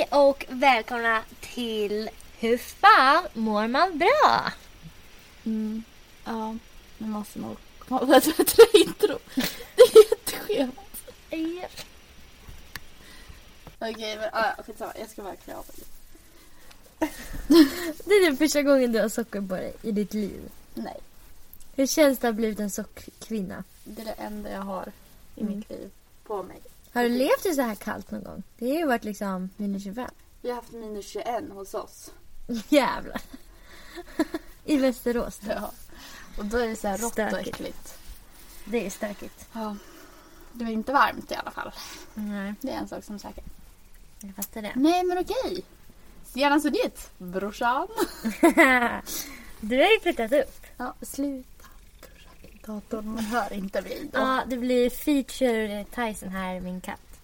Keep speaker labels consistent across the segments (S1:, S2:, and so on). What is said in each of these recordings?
S1: Hej och välkomna till Hur fan mår man bra?
S2: Mm. Ja, nu måste nog komma på ett bättre intro. Det är jätteskevt. Okej, men ah, skitsamma. Jag ska bara klä av mig.
S1: Det är den första gången du har socker på dig i ditt liv.
S2: Nej,
S1: Hur känns det att ha blivit en sockerkvinna?
S2: det är det enda jag har i
S1: Mm.
S2: mitt liv på mig.
S1: Har du levt i så här kallt någon gång? Det har ju varit liksom minus 25.
S2: Vi har haft minus 21 hos oss.
S1: Jävlar. I Västerås då.
S2: Ja. Och då är det så här rått och äckligt.
S1: Det är stökigt.
S2: Ja. Det var inte varmt i alla fall.
S1: Nej,
S2: Det är en sak som är säker.
S1: jag fattar det.
S2: Nej, men okej. Gärna så ditt, brorsan.
S1: du har ju flyttat upp.
S2: Ja, sluta. Datorn, man hör inte då.
S1: Ja, det blir feature Tyson här, min katt.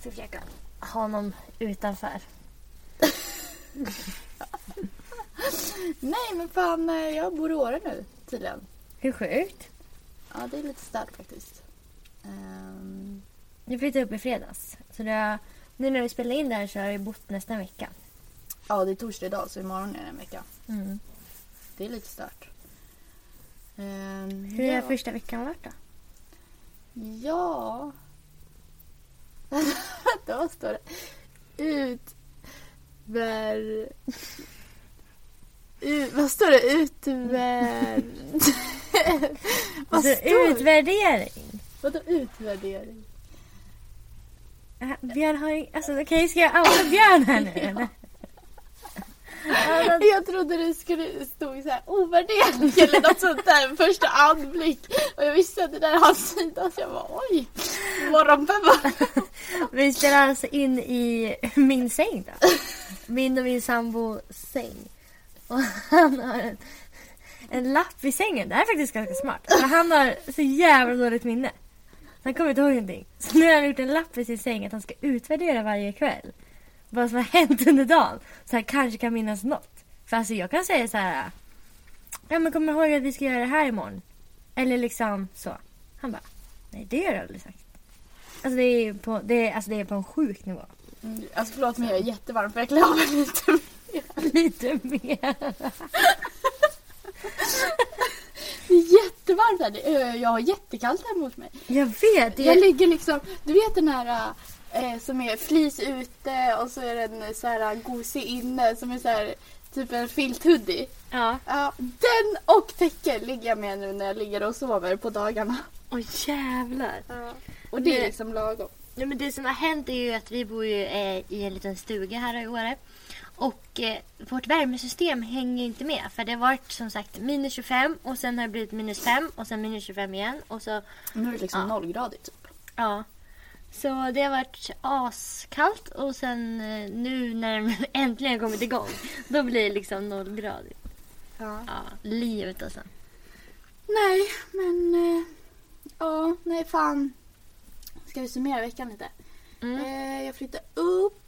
S1: Ska försöka ha honom utanför.
S2: Nej, men fan, eh, jag bor i Åre nu tydligen.
S1: Hur sjukt?
S2: Ja, det är lite stört faktiskt.
S1: Du flyttade upp i fredags. Så har, nu när vi spelar in det här så har jag bott nästan en vecka.
S2: ja, det är torsdag idag så imorgon är det en vecka.
S1: Mm.
S2: Det är lite stört. Ehm,
S1: Hur
S2: ja.
S1: har första veckan varit då?
S2: Ja... Vad står det? Ut, vad står det? Utver... vad
S1: Alltså,
S2: står det?
S1: utvärdering.
S2: Vadå utvärdering?
S1: Björn har ju... Alltså okej, ska jag outa Björn här nu eller?
S2: Jag trodde det skulle stå så här ovärderlig eller något sånt där första anblick. Och jag visste att det där är hans sida så jag bara oj. Morgonpeppa.
S1: vi spelar alltså in i min säng då. Min och min sambo säng. Och han har en, en lapp i sängen. Det här är faktiskt ganska smart. För han har så jävla dåligt minne. Han kommer inte ihåg någonting. Så nu har han gjort en lapp i sin säng att han ska utvärdera varje kväll. Vad som har hänt under dagen. Så han kanske kan minnas något. För alltså jag kan säga så här. Ja men kom ihåg att vi ska göra det här imorgon. Eller liksom så. Han bara. Nej det har jag aldrig sagt. Alltså det är på, det är, alltså det är på en sjuk nivå.
S2: Mm, Alltså förlåt men jag är jättevarm för jag klär av mig lite mer.
S1: Lite mer.
S2: Det är jättevarmt här. Jag har jättekallt hemma hos mig.
S1: Jag vet. Det
S2: Jag
S1: är,
S2: ligger liksom, du vet den här eh, som är flis ute och så är den så här gosig inne som är så här typ en filthoodie.
S1: ja.
S2: Ja, den och täcke ligger jag med nu när jag ligger och sover på dagarna.
S1: Åh jävlar.
S2: Och det är
S1: Det-
S2: liksom lagom.
S1: Ja, men det som har hänt är ju att vi bor ju eh, i en liten stuga här i Åre. Och eh, vårt värmesystem hänger inte med. För det har varit som sagt minus 25 och sen har det blivit minus 5 och sen minus 25 igen. Och så,
S2: Nu är det liksom
S1: Ja.
S2: nollgradigt typ.
S1: ja. Så det har varit askallt och sen eh, nu när den äntligen kommit igång. Då blir det liksom nollgradigt.
S2: Ja.
S1: Ja, livet alltså.
S2: Nej, men... Eh, ja, nej fan. Ska vi summera veckan lite?
S1: Mm.
S2: Eh, jag flyttade upp.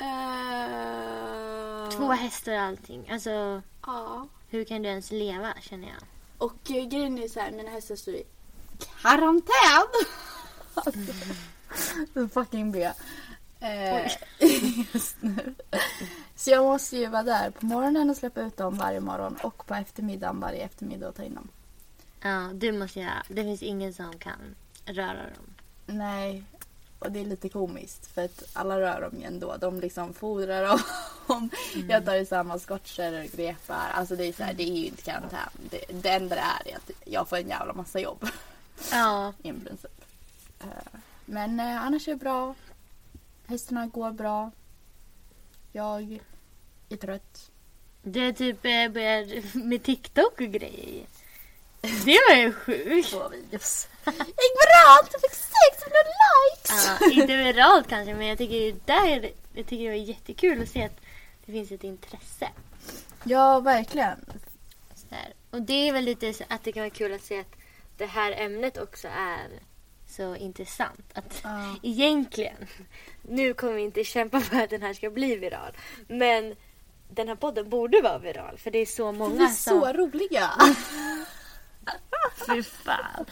S2: Eh,
S1: Två hästar och allting. Alltså
S2: Ja.
S1: hur kan du ens leva känner jag.
S2: Och grejen är så här, mina hästar står i karantän. Mm. fucking B. Eh, just nu. Så jag måste ju vara där på morgonen och släppa ut dem varje morgon och på eftermiddagen varje eftermiddag och ta in dem.
S1: Ja, du måste göra. Det finns ingen som kan röra dem.
S2: Nej, och det är lite komiskt för att alla rör dem ju ändå. De liksom fodrar dem. Jag tar ju samma scotcher och grepar. Alltså det är, så här, det är ju inte karantän. Det, det enda det är är att jag får en jävla massa jobb.
S1: Ja.
S2: i princip. Eh, Men eh, annars är det bra. Hästarna går bra. Jag är trött.
S1: Du typ eh, började med TikTok och grejer. Det var ju sjukt.
S2: Två videos. gick viralt! Jag fick 600 likes!
S1: Ja, inte viralt kanske men jag tycker där, jag tycker det var jättekul att se att det finns ett intresse.
S2: Ja, verkligen.
S1: Och det är väl lite så att det kan vara kul att se att det här ämnet också är så intressant. Att
S2: Ja.
S1: egentligen, nu kommer vi inte kämpa för att den här ska bli viral. Men den här podden borde vara viral för det är så många
S2: Vi är
S1: som...
S2: så roliga.
S1: Fy fan.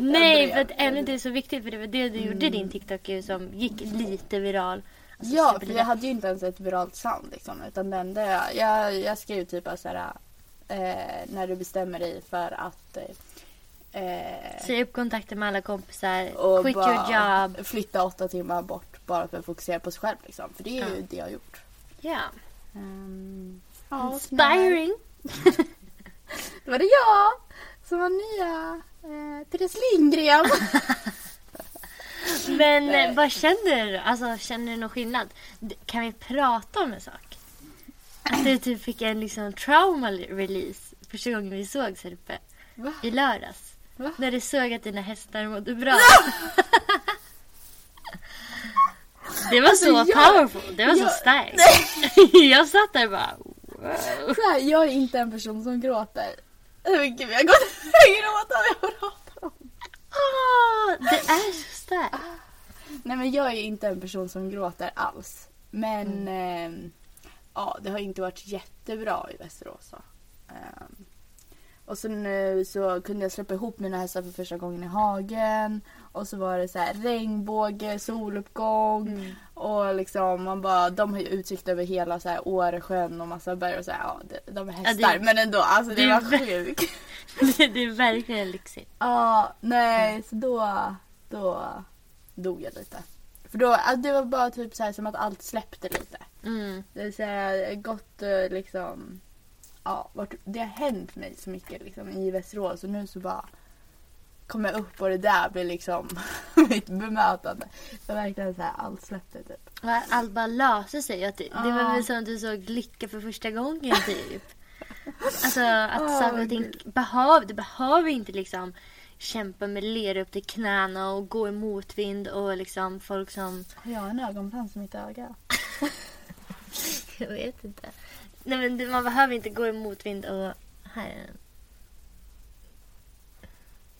S1: Nej, för att ämnet är så viktigt. För det var det du gjorde i din TikTok ju, som gick lite viral. Att
S2: Ja, för jag hade ju inte ens ett viralt sound liksom. Utan det enda jag, jag, jag skrev typ bara så här. Eh, när du bestämmer dig för att eh,
S1: Säg upp kontakter med alla kompisar.
S2: och
S1: Quit your job.
S2: flytta åtta timmar bort bara för att fokusera på sig själv liksom. För det är ju
S1: Ja.
S2: det jag har gjort.
S1: Ja.
S2: Um, ja,
S1: Inspiring.
S2: Då var det jag som var nya eh, Therese Lindgren.
S1: Men
S2: Nej.
S1: eh, vad känner du? Alltså, känner du någon skillnad? Kan vi prata om en sak? Att du typ fick en liksom trauma release första gången vi sågs här uppe.
S2: Va?
S1: I lördags.
S2: Va?
S1: När du såg att dina hästar mådde bra. Det var så
S2: Alltså, jag-
S1: powerful. Det var så
S2: jag-
S1: starkt. jag satt där och bara wow.
S2: Så här, jag är inte en person som gråter. Men gud, jag gråter när jag pratar om
S1: Åh, Det är så starkt.
S2: Nej men jag är inte en person som gråter alls. Men ehm, ja, det har inte varit jättebra i Västerås. Så. Ehm, och så nu så kunde jag släppa ihop mina hästar för första gången i hagen. Och så var det så här regnbåge, soluppgång.
S1: Mm.
S2: Och liksom man bara, de har ju utsikt över hela så här Åresjön och massa berg och så här, ja, de, är
S1: Ja,
S2: hästar.
S1: det-
S2: men ändå, alltså det,
S1: det
S2: var sjukt.
S1: Det, det är verkligen lyxigt.
S2: Ja, nej, så då, då dog jag lite. För då, alltså, det var bara typ så här som att allt släppte lite.
S1: Mm.
S2: Det är så här, gått eh, liksom, ja, vart, det har hänt mig så mycket liksom i Västerås och nu så bara kom jag upp och det där blev liksom mitt bemötande. Det var verkligen så här, allt släppte typ.
S1: Allt bara löser sig. Att det, det var väl som att du såg lycka för första gången typ. Alltså att
S2: Åh,
S1: saker och ting behöver, du behöver inte liksom kämpa med lera upp till knäna och gå i motvind och liksom folk som...
S2: Har jag en ögonfrans i mitt öga?
S1: Jag vet inte. Nej men man behöver inte gå i motvind och... Här är den.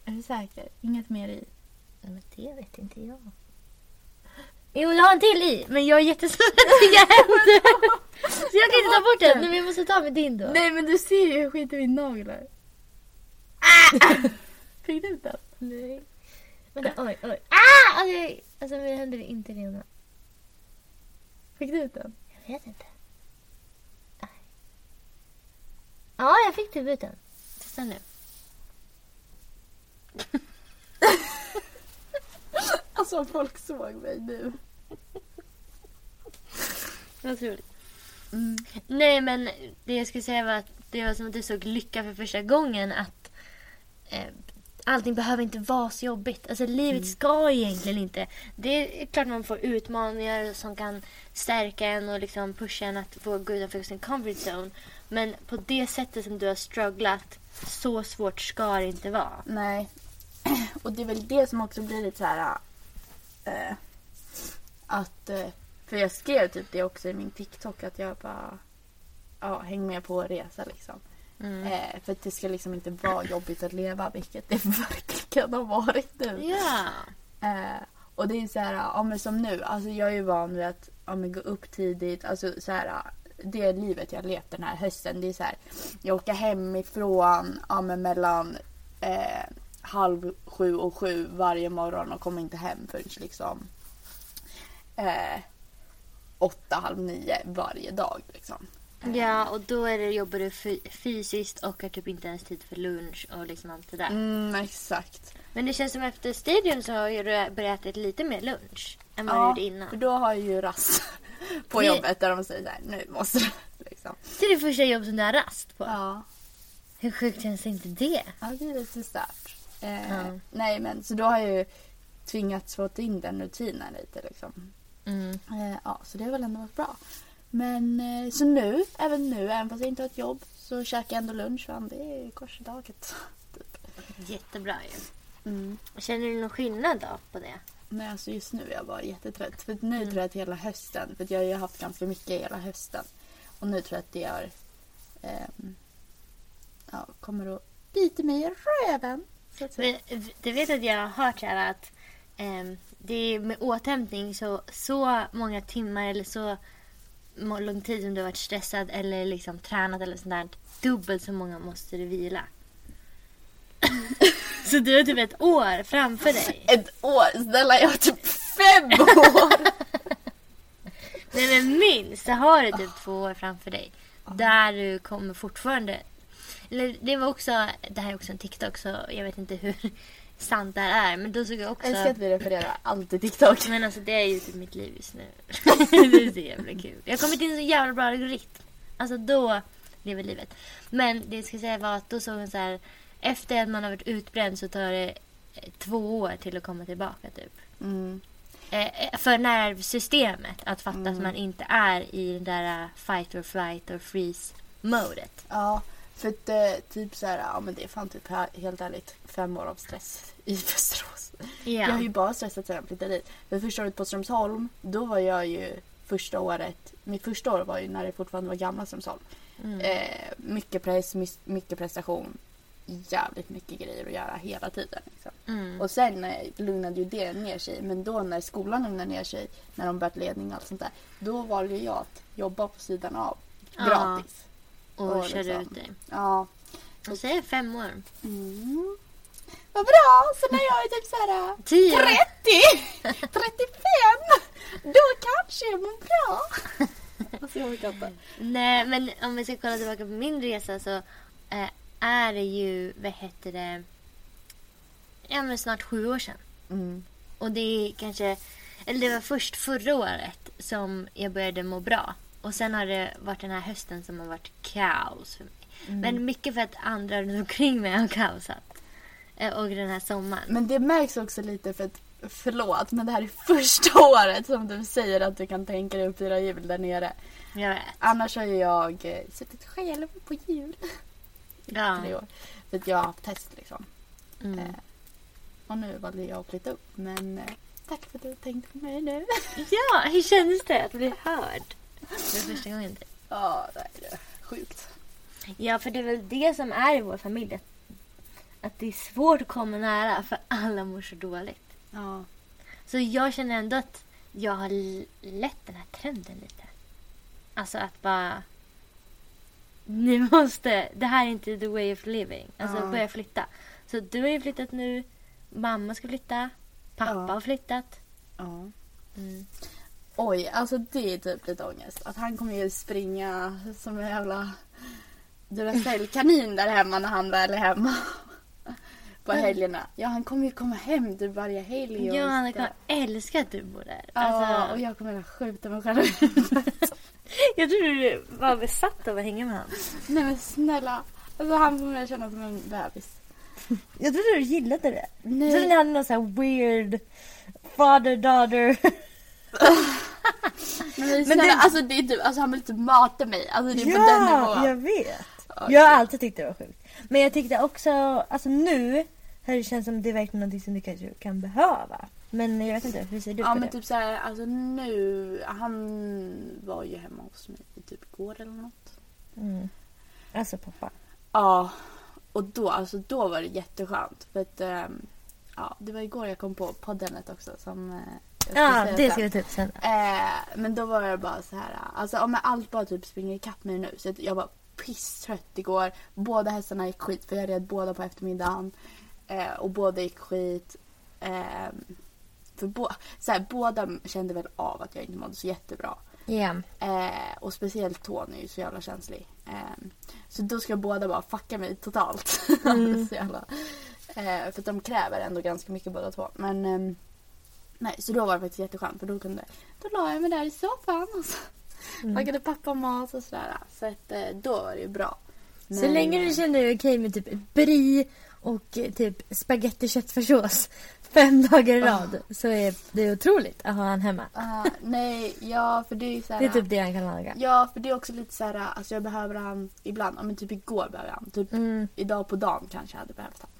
S2: Är du säker? Inget mer i?
S1: Nej, men det vet inte jag. Jo, jag har en till i, men jag är jättesvettiga händer. Så jag kan inte ta bort den, men vi måste ta med din då.
S2: Nej men du ser ju hur skit i min nagel är. Fick du ut den?
S1: Nej. Vänta, oj, oj. Ah! Alltså, alltså mina händer är inte rena.
S2: Fick du ut den?
S1: Jag vet inte. Nej. Ja, jag fick typ ut den. Testa nu.
S2: Alltså om folk såg mig nu.
S1: Vad roligt.
S2: Mm.
S1: Nej, men det jag skulle säga var att det var som att du såg lycka för första gången. Att eh, allting behöver inte vara så jobbigt. Alltså livet ska egentligen inte. Det är klart man får utmaningar som kan stärka en och liksom pusha en att få gå utanför sin comfort zone. Men på det sättet som du har strugglat, så svårt ska det inte vara.
S2: Nej. Och det är väl det som också blir lite så här... eh, att... eh, för jag skrev typ det också i min TikTok att jag bara... Ja, häng med på resa liksom.
S1: Mm.
S2: Eh, för att det ska liksom inte vara jobbigt att leva, vilket det verkligen har varit nu.
S1: Ja.
S2: Eh, och det är så här, ja men som nu, alltså jag är ju van vid att ja, men gå upp tidigt, alltså så här, det livet jag levt den här hösten, det är så här, jag åker hemifrån ja, men mellan eh, halv sju och sju varje morgon och kommer inte hem förrän liksom eh, åtta, halv nio varje dag liksom.
S1: Ja, och då är det, jobbar du fy- fysiskt och har typ inte ens tid för lunch och liksom allt det där.
S2: Mm, exakt.
S1: Men det känns som efter studion så har du börjat äta lite mer lunch än vad du
S2: Ja,
S1: gjorde innan.
S2: för då har jag ju rast på
S1: Det-
S2: jobbet där de säger så här, nu måste du liksom.
S1: Det är det första jobb som du har rast på.
S2: Ja.
S1: Hur sjukt känns inte det?
S2: Ja, det är lite stört. Eh,
S1: Ja.
S2: Nej, men så då har jag ju tvingats få in den rutinen lite liksom.
S1: Mm.
S2: Eh, ja, så det har väl ändå varit bra. Men eh, så nu, även nu, även fast jag inte har ett jobb, så käkar jag ändå lunch. Fan, det är kors i taget. Typ.
S1: Jättebra ju.
S2: Mm.
S1: Känner du någon skillnad då på det?
S2: Men alltså just nu är jag bara jättetrött. För nu tror jag att hela hösten, för jag har ju haft ganska mycket hela hösten. Och nu tror jag att det har, ehm, ja, kommer att bita mig i röven.
S1: Men du vet att jag har hört så här att ehm, det är med återhämtning så, så många timmar eller så lång tid som du har varit stressad eller liksom tränat eller sånt där. Dubbelt så många måste du vila. så du har typ ett år framför dig.
S2: Ett år? Snälla, jag har typ fem år!
S1: så har du typ två år framför dig. Där du kommer fortfarande... Eller det var också... Det här är också en TikTok så jag vet inte hur sant det här är. Men då såg jag också...
S2: Jag älskar att vi refererar allt till TikTok.
S1: Men alltså det är ju typ mitt liv just nu. det är så jävla kul. Jag har kommit in i en så jävla bra algoritm. Alltså då lever livet. Men det jag ska säga var att då såg hon så här. Efter att man har varit utbränd så tar det eh, två år till att komma tillbaka typ.
S2: Mm.
S1: Eh, eh, för nervsystemet att fatta att man inte är i den där eh, fight or flight or freeze modet.
S2: Ja, för att eh, typ så här, ja men det är fan typ he- helt ärligt fem år av stress i Västerås. Jag har ju bara stressat sedan jag flyttade dit. För första året på Strömsholm, då var jag ju första året, mitt första år var ju när det fortfarande var gamla Strömsholm.
S1: Mm.
S2: Eh, mycket press, mycket prestation, jävligt mycket grejer att göra hela tiden. Liksom.
S1: Mm.
S2: Och sen eh, lugnade ju det ner sig. Men då när skolan lugnade ner sig, när de började ledning och allt sånt där. Då valde jag att jobba på sidan av.
S1: Ja.
S2: Gratis.
S1: och
S2: och
S1: körde
S2: liksom-
S1: ut dig.
S2: Ja.
S1: Och säger fem år.
S2: Mm. Vad bra! Så när jag är typ såhär
S1: Tio.
S2: 30! 35! Då kanske jag mår bra. Alltså jag orkar inte.
S1: Nej, men om vi ska kolla tillbaka på min resa så eh, är det ju, vad heter det, ja men snart sju år sedan.
S2: Mm.
S1: Och det är kanske, eller det var först förra året som jag började må bra. Och sen har det varit den här hösten som har varit kaos för mig. Men mycket för att andra runt omkring mig har kaosat. Eh, Och den här sommaren.
S2: Men det märks också lite för att Förlåt, men det här är första året som du säger att du kan tänka dig att fira jul där nere.
S1: Jag vet.
S2: Annars har jag eh, suttit själv på jul
S1: Ja.
S2: tre år. För att jag har haft test liksom.
S1: Mm.
S2: Eh, och nu valde jag att flytta upp. Men eh, tack för att du tänkte på mig nu.
S1: Ja, hur kändes det att bli hörd? För första gången.
S2: Ja, det är sjukt.
S1: Ja, för det är väl det som är i vår familj. Att, att det är svårt att komma nära för alla mår så dåligt.
S2: Ja.
S1: Så jag känner ändå att jag har lett den här trenden lite. Alltså att bara... Ni måste... Det här är inte the way of living. Alltså
S2: Ja.
S1: börja flytta. Så du har ju flyttat nu. Mamma ska flytta. Pappa
S2: Ja.
S1: har flyttat.
S2: ja.
S1: Mm.
S2: Oj, alltså det är typ lite ångest. Att han kommer ju springa som en jävla Duracell-kanin där hemma när han väl är hemma. På helgerna. Ja, han kommer ju komma hem typ varje helg.
S1: Ja, han kommer älska att du bor där.
S2: Ja,
S1: Alltså,
S2: och jag kommer att skjuta mig själv i huvudet.
S1: jag tror du var besatt av att hänga med honom.
S2: Nej men snälla. Alltså han får mig känna som en bebis.
S1: Jag trodde du gillade det.
S2: Nej.
S1: Jag trodde ni hade någon sån här weird father-daughter.
S2: Men,
S1: Men
S2: snälla,
S1: det-
S2: alltså det är typ, alltså han vill typ mata mig. Alltså det är på den nivån.
S1: jag vet.
S2: Ja,
S1: Jag har alltid tyckt det var sjukt. Men jag tyckte också, alltså nu har det känns som det är verkligen någonting som du kanske kan behöva. Men jag vet inte, hur ser du
S2: Ja
S1: på
S2: men
S1: det?
S2: typ såhär, alltså nu, han var ju hemma hos mig typ igår eller något.
S1: Mm. Alltså pappa.
S2: Ja, och då, alltså då var det jätteskönt. För att, ehm, ja, det var igår jag kom på poddenet också som skulle
S1: Ja, det ska vi ta upp sen.
S2: Eh, men då var jag bara så här, alltså om allt bara typ springer ikapp mig nu. Så jag var pisstrött igår. Båda hästarna gick skit för jag red båda på eftermiddagen. Eh, och båda gick skit. För bo- så här, båda kände väl av att jag inte mådde så jättebra.
S1: Ja.
S2: Eh, och speciellt tån är ju så jävla känslig. Eh, så då ska båda bara fucka mig totalt. så jävla, eh, för de kräver ändå ganska mycket båda två. Men ehm, nej, så då var det faktiskt jätteskönt för då kunde då la jag mig där i soffan och så lagade pappa mat och sådär. Så att eh, då var det ju bra.
S1: Så
S2: Men,
S1: länge du kände dig okej med typ brie och eh, typ spagetti köttfärssås fem dagar i rad så är det otroligt att ha han hemma.
S2: ah, nej, ja för det är såhär.
S1: Det är typ det han kan laga.
S2: Ja, för det är också lite så här, alltså jag behöver han ibland. Ja, men typ igår behöver jag han. Typ
S1: Mm.
S2: idag på dagen kanske jag hade behövt han.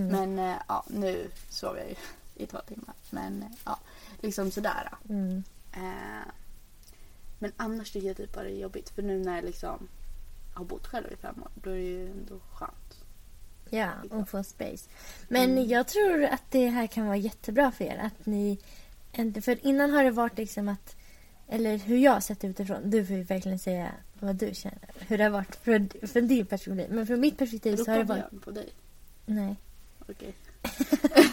S1: Mm.
S2: Men eh, ja, nu sov jag ju i två timmar. Men eh, ja, liksom sådär.
S1: Mm.
S2: Eh, men annars tycker jag typ bara det är jobbigt. För nu när jag liksom har bott själv i fem år, då är det ju ändå skönt.
S1: Ja, och få space. Men
S2: Mm.
S1: jag tror att det här kan vara jättebra för er. Att ni, för innan har det varit liksom att, eller hur jag har sett utifrån. Du får ju verkligen säga vad du känner. Hur det har varit från, från din perspektiv. Men från mitt perspektiv så har det varit...
S2: jag på dig?
S1: Nej.
S2: Okej.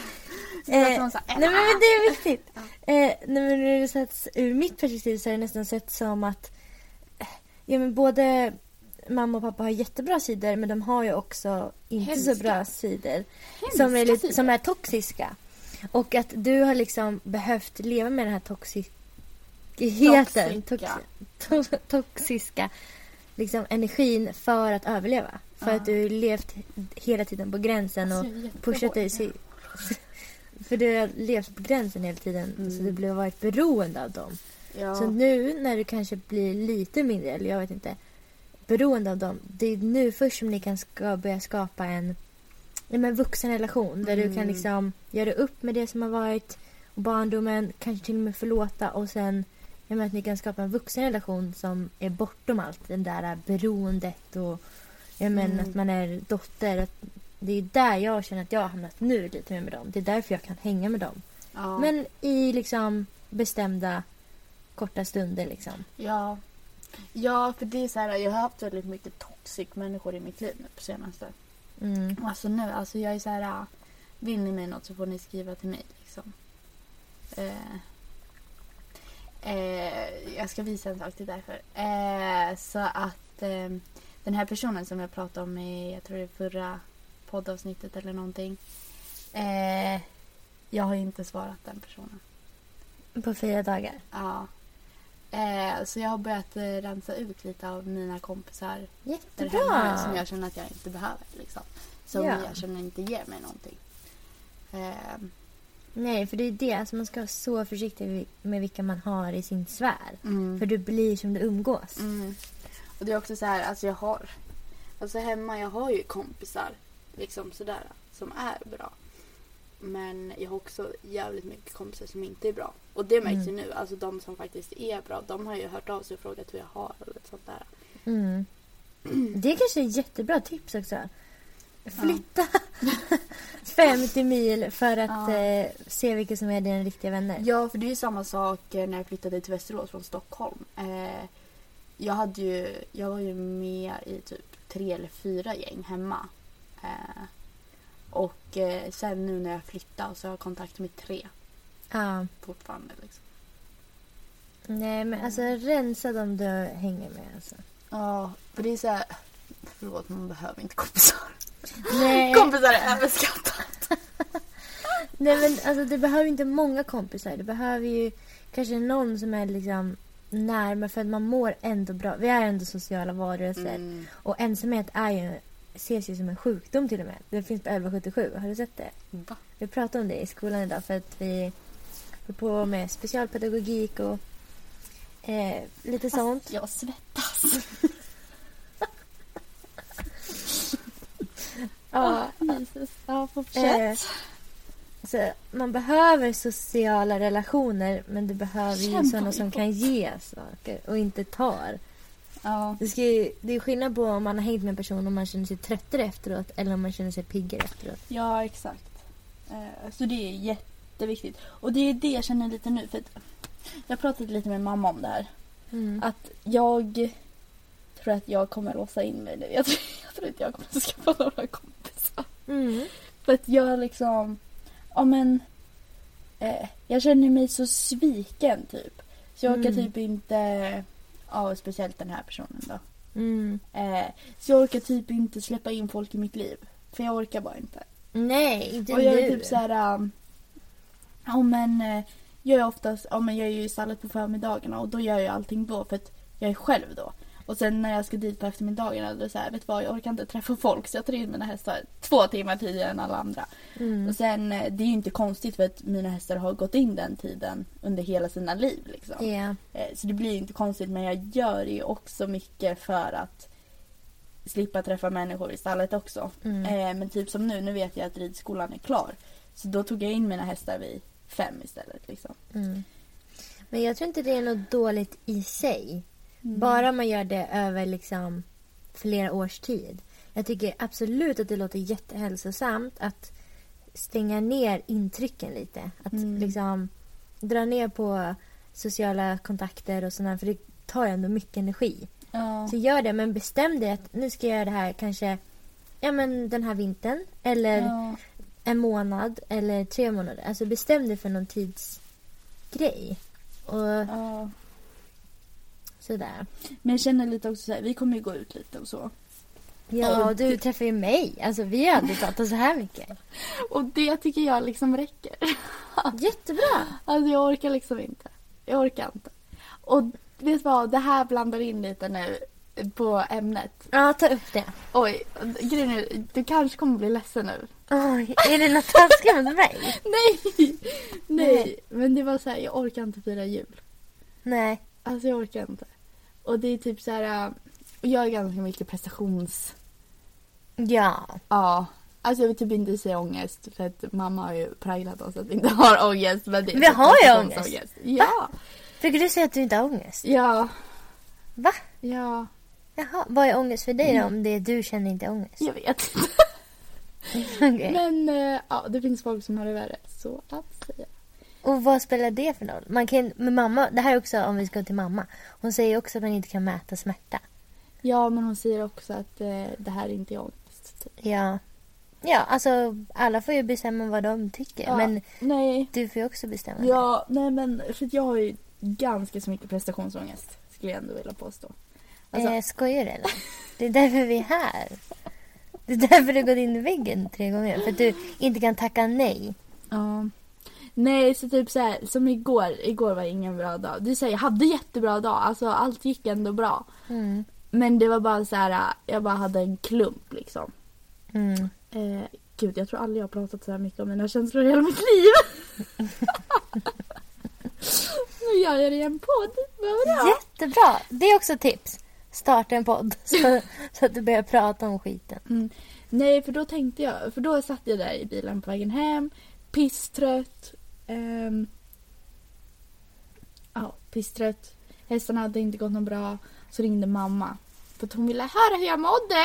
S1: Eh,
S2: så här,
S1: nej men, men det är viktigt. Eh, nej, men ur mitt perspektiv så har det nästan sett som att Ja men både mamma och pappa har jättebra sidor men de har ju också inte
S2: Hemska.
S1: så bra sidor.
S2: Hemska
S1: Som är, lite,
S2: sidor.
S1: som är toxiska. Och att du har liksom behövt leva med den här toxikheten.
S2: Toxiska.
S1: Tox, to, toxiska liksom, energin för att överleva. För
S2: Ja.
S1: att du har levt hela tiden på gränsen och
S2: Alltså,
S1: pushat dig. si- För du har levt på gränsen hela tiden.
S2: Mm.
S1: Så du blev varit beroende av dem.
S2: Ja.
S1: Så nu när du kanske blir lite mindre, eller jag vet inte, beroende av dem. Det är nu först som ni kan ska börja skapa en, men vuxen relation. Där du kan
S2: Mm.
S1: liksom göra upp med det som har varit. Och barndomen, kanske till och med förlåta. Och sen ja, men att ni kan skapa en vuxen relation som är bortom allt. Den där beroendet och ja, men
S2: Mm.
S1: att man är dotter. Det är där jag känner att jag har hamnat nu lite mer med dem. Det är därför jag kan hänga med dem.
S2: ja.
S1: Men i liksom bestämda korta stunder liksom.
S2: Ja. Ja, för det är så här, jag har haft väldigt mycket toxic människor i mitt liv nu på senaste.
S1: Mm.
S2: Alltså nu, alltså jag är så här, vill ni mig något så får ni skriva till mig liksom. Eh, eh, jag ska visa en sak till därför. Eh, så att eh, den här personen som jag pratade om i, jag tror det förra poddavsnittet eller någonting. Eh, jag har inte svarat den personen.
S1: På fyra dagar.
S2: Ja. Eh, så jag har börjat eh, rensa ut lite av mina kompisar där
S1: Jättebra!
S2: hemma som jag känner att jag inte behöver. Liksom. Som
S1: Ja.
S2: jag känner inte ger mig någonting. Eh,
S1: Nej, för det är det. Alltså man ska vara så försiktig med vilka man har i sin sfär.
S2: mm.
S1: För du blir som du umgås.
S2: Mm. Och det är också så här, alltså jag har... Alltså hemma, jag har ju kompisar liksom sådär som är bra. Men jag har också jävligt mycket kompisar som inte är bra. Och det märks ju
S1: Mm.
S2: nu. Alltså de som faktiskt är bra, de har ju hört av sig och frågat hur jag har och sånt där.
S1: Mm. Det kanske är jättebra tips också. Flytta 50 mil för att
S2: Ja.
S1: eh, se vilka som är dina riktiga vänner.
S2: Ja, för det är ju samma sak eh, när jag flyttade till Västerås från Stockholm. Eh, jag, hade ju, jag var ju med i typ tre eller fyra gäng hemma. Eh, och eh, sen nu när jag flyttade så har jag kontakt med tre
S1: Ja.
S2: fortfarande. Liksom.
S1: Nej, men alltså rensa dem du hänger med. Alltså.
S2: Ja, för det är så här... Förlåt, man behöver inte kompisar.
S1: Nej,
S2: Kompisar är överskattat.
S1: nej, men alltså du behöver inte många kompisar. Du behöver ju kanske någon som är liksom närmare för att man mår ändå bra. Vi är ändå sociala varelser.
S2: Mm.
S1: Och ensamhet är ju, ses ju som en sjukdom till och med. Det finns på 1177. Har du sett det?
S2: Va?
S1: Vi pratade om det i skolan idag för att vi höll på med specialpedagogik och eh, lite sånt.
S2: Jag svettas.
S1: Ja,
S2: Jesus. Ja,
S1: eh,
S2: fortsätt.
S1: så man behöver sociala relationer men du behöver ju
S2: Kämpa
S1: sådana som kan ge saker och inte tar.
S2: Ja.
S1: Det, ska ju, det är skillnad på om man har hängt med en person och man känner sig tröttare efteråt eller om man känner sig piggare efteråt.
S2: Ja, exakt. Eh, Så det är jätteviktigt. Och det är det jag känner lite nu. För att jag pratade lite med mamma om det här.
S1: Mm.
S2: Att jag tror att jag kommer låsa in mig nu. Jag tror, jag tror inte jag kommer skaffa några kompisar.
S1: Mm.
S2: För att jag liksom... Ja men... Eh, jag känner mig så sviken typ. Så jag
S1: Mm.
S2: typ inte... Ja, speciellt den här personen då.
S1: Mm.
S2: Eh, så jag orkar typ inte släppa in folk i mitt liv. För jag orkar bara inte.
S1: Nej, inte
S2: Och jag är
S1: nu.
S2: typ så här... um, Ja men eh, jag är oftast, ja men jag är ju i stallet på förmiddagarna och då gör jag allting då för att jag är själv då. Och sen när jag ska dit på eftermiddagarna då det så här, vet vad jag orkar inte träffa folk så jag tar in mina hästar två timmar tidigare än alla andra.
S1: Mm.
S2: Och sen eh, det är ju inte konstigt för att mina hästar har gått in den tiden under hela sina liv liksom. Eh, Så det blir ju inte konstigt men jag gör ju också mycket för att slippa träffa människor i stallet också.
S1: Mm.
S2: Eh, men typ som nu, nu vet jag att ridskolan är klar. Så då tog jag in mina hästar vid fem istället. Liksom.
S1: Mm. Men jag tror inte det är något dåligt i sig. Bara man gör det över liksom flera års tid. Jag tycker absolut att det låter jättehälsosamt att stänga ner intrycken lite. Att
S2: Mm.
S1: liksom dra ner på sociala kontakter och sådär. För det tar ändå mycket energi.
S2: Ja.
S1: Så gör det, men bestäm dig att nu ska jag göra det här kanske ja, men den här vintern. Eller
S2: Ja.
S1: en månad eller tre månader. Alltså bestäm dig för någon tidsgrej. Och
S2: Ja.
S1: Sådär.
S2: Men jag känner lite också så här, vi kommer ju gå ut lite och så.
S1: Ja,
S2: Och
S1: du
S2: det-
S1: träffar ju mig. Alltså vi har aldrig pratat så här mycket.
S2: Och det tycker jag liksom räcker.
S1: Jättebra.
S2: Alltså jag orkar liksom inte. Jag orkar inte. Och vet du vad, det här blandar in lite nu på ämnet.
S1: Ja, ta upp det.
S2: Oj, grejen är, du kanske kommer bli ledsen nu.
S1: Oj, är det något taskigt mot mig?
S2: Nej! Nej,
S1: Nej.
S2: men det var så här, jag orkar inte fira jul.
S1: Nej.
S2: Alltså jag orkar inte. Och det är typ så här, äh, jag är ganska mycket prestations...
S1: Ja.
S2: Ja. Alltså jag vill typ inte säga ångest för att mamma har ju präglat oss att vi inte har ångest. Men det är
S1: Vi
S2: typ
S1: har ju
S2: prestationsångest. Ja.
S1: Brukar du säga att du inte har ångest?
S2: Ja.
S1: Va?
S2: Ja.
S1: Jaha, vad är ångest för dig
S2: Mm.
S1: då om det är du känner inte ångest?
S2: Jag vet inte.
S1: Okej.
S2: Men äh, ja, det finns folk som har det värre. Så att säga.
S1: Och vad spelar det för roll? Man kan, med mamma, det här är också om vi ska till mamma. Hon säger också att man inte kan mäta smärta.
S2: Ja, men hon säger också att eh, det här är inte ångest.
S1: Ja. Ja, alltså alla får ju bestämma vad de tycker.
S2: Ja,
S1: Men
S2: Nej.
S1: du får ju också bestämma det.
S2: Ja, nej men för jag har ju ganska så mycket prestationsångest. Skulle jag ändå vilja påstå. Alltså,
S1: eh, skojar du eller? Det är därför vi är här. Det är därför du gått in i väggen tre gånger. För att du inte kan tacka nej.
S2: Ja. Nej, så typ så här, som igår. Igår var ingen bra dag. Så här, jag hade jättebra dag. Alltså allt gick ändå bra.
S1: Mm.
S2: Men det var bara så här, jag bara hade en klump liksom.
S1: Mm.
S2: Eh, gud, jag tror aldrig jag har pratat så här mycket om mina känslor i hela mitt liv. nu gör jag det i en podd. Vad bra.
S1: Jättebra! Det är också tips. Starta en podd så, så att du börjar prata om skiten.
S2: Mm. Nej, för då tänkte jag, för då satt jag där i bilen på vägen hem, pisstrött. Ehm, ja, pisstrött. Hästarna hade inte gått något bra. Så ringde mamma. För att hon ville höra hur jag mådde.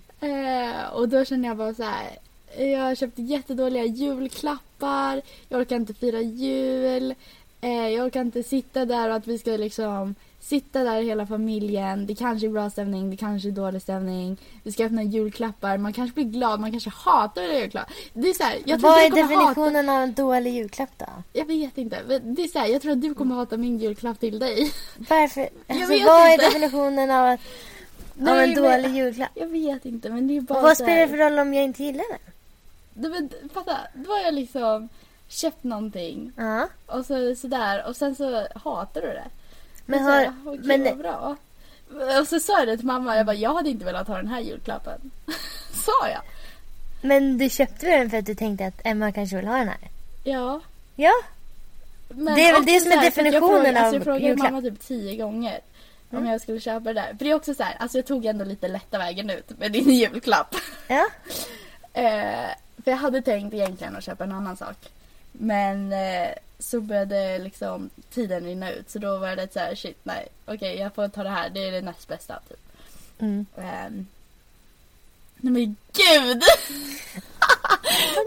S2: Eh, och då kände jag bara så här. Jag köpte jättedåliga julklappar. Jag orkar inte fira jul. Eh, jag orkar inte sitta där och att vi ska liksom sitta där hela familjen. Det kanske är bra stämning, det kanske är dålig stämning. Vi ska öppna julklappar. Man kanske blir glad, man kanske hatar julklappar. Det är så här, jag tror
S1: Vad är
S2: du kommer hata...
S1: definitionen av en dålig julklapp då?
S2: Jag vet inte. men Det är så här, jag tror att du kommer hata min julklapp till dig.
S1: Varför? Alltså,
S2: vet
S1: vad
S2: inte.
S1: är definitionen av, att, av
S2: Nej,
S1: en
S2: men-
S1: dålig julklapp?
S2: Jag vet inte, men det är bara
S1: Och vad spelar det för roll om jag inte gillar den?
S2: Du, men, fatta, då har jag liksom köpt någonting
S1: Ja.
S2: och så sådär och sen så hatar du det.
S1: Men
S2: här,
S1: har-
S2: "Åh, gud,
S1: men-
S2: vad bra. Och så sa jag det till mamma, jag bara, jag hade inte velat ha den här julklappen. sa jag.
S1: Men du köpte den för att du tänkte att Emma kanske vill ha den här?
S2: Ja.
S1: Ja.
S2: Men
S1: Det är väl det som är
S2: här, att jag
S1: definitionen
S2: frågade, alltså,
S1: av
S2: Jag frågade
S1: julklapp.
S2: mamma typ tio gånger om
S1: Mm.
S2: jag skulle köpa det där. För det är också så här, alltså jag tog ändå lite lätta vägen ut med din julklapp.
S1: Ja.
S2: Eh, för jag hade tänkt egentligen att köpa en annan sak. Men eh, så började liksom tiden rinna ut så då var det så här shit nej okej jag får ta det här det är det näst bästa typ.
S1: Mm.
S2: Nej men gud!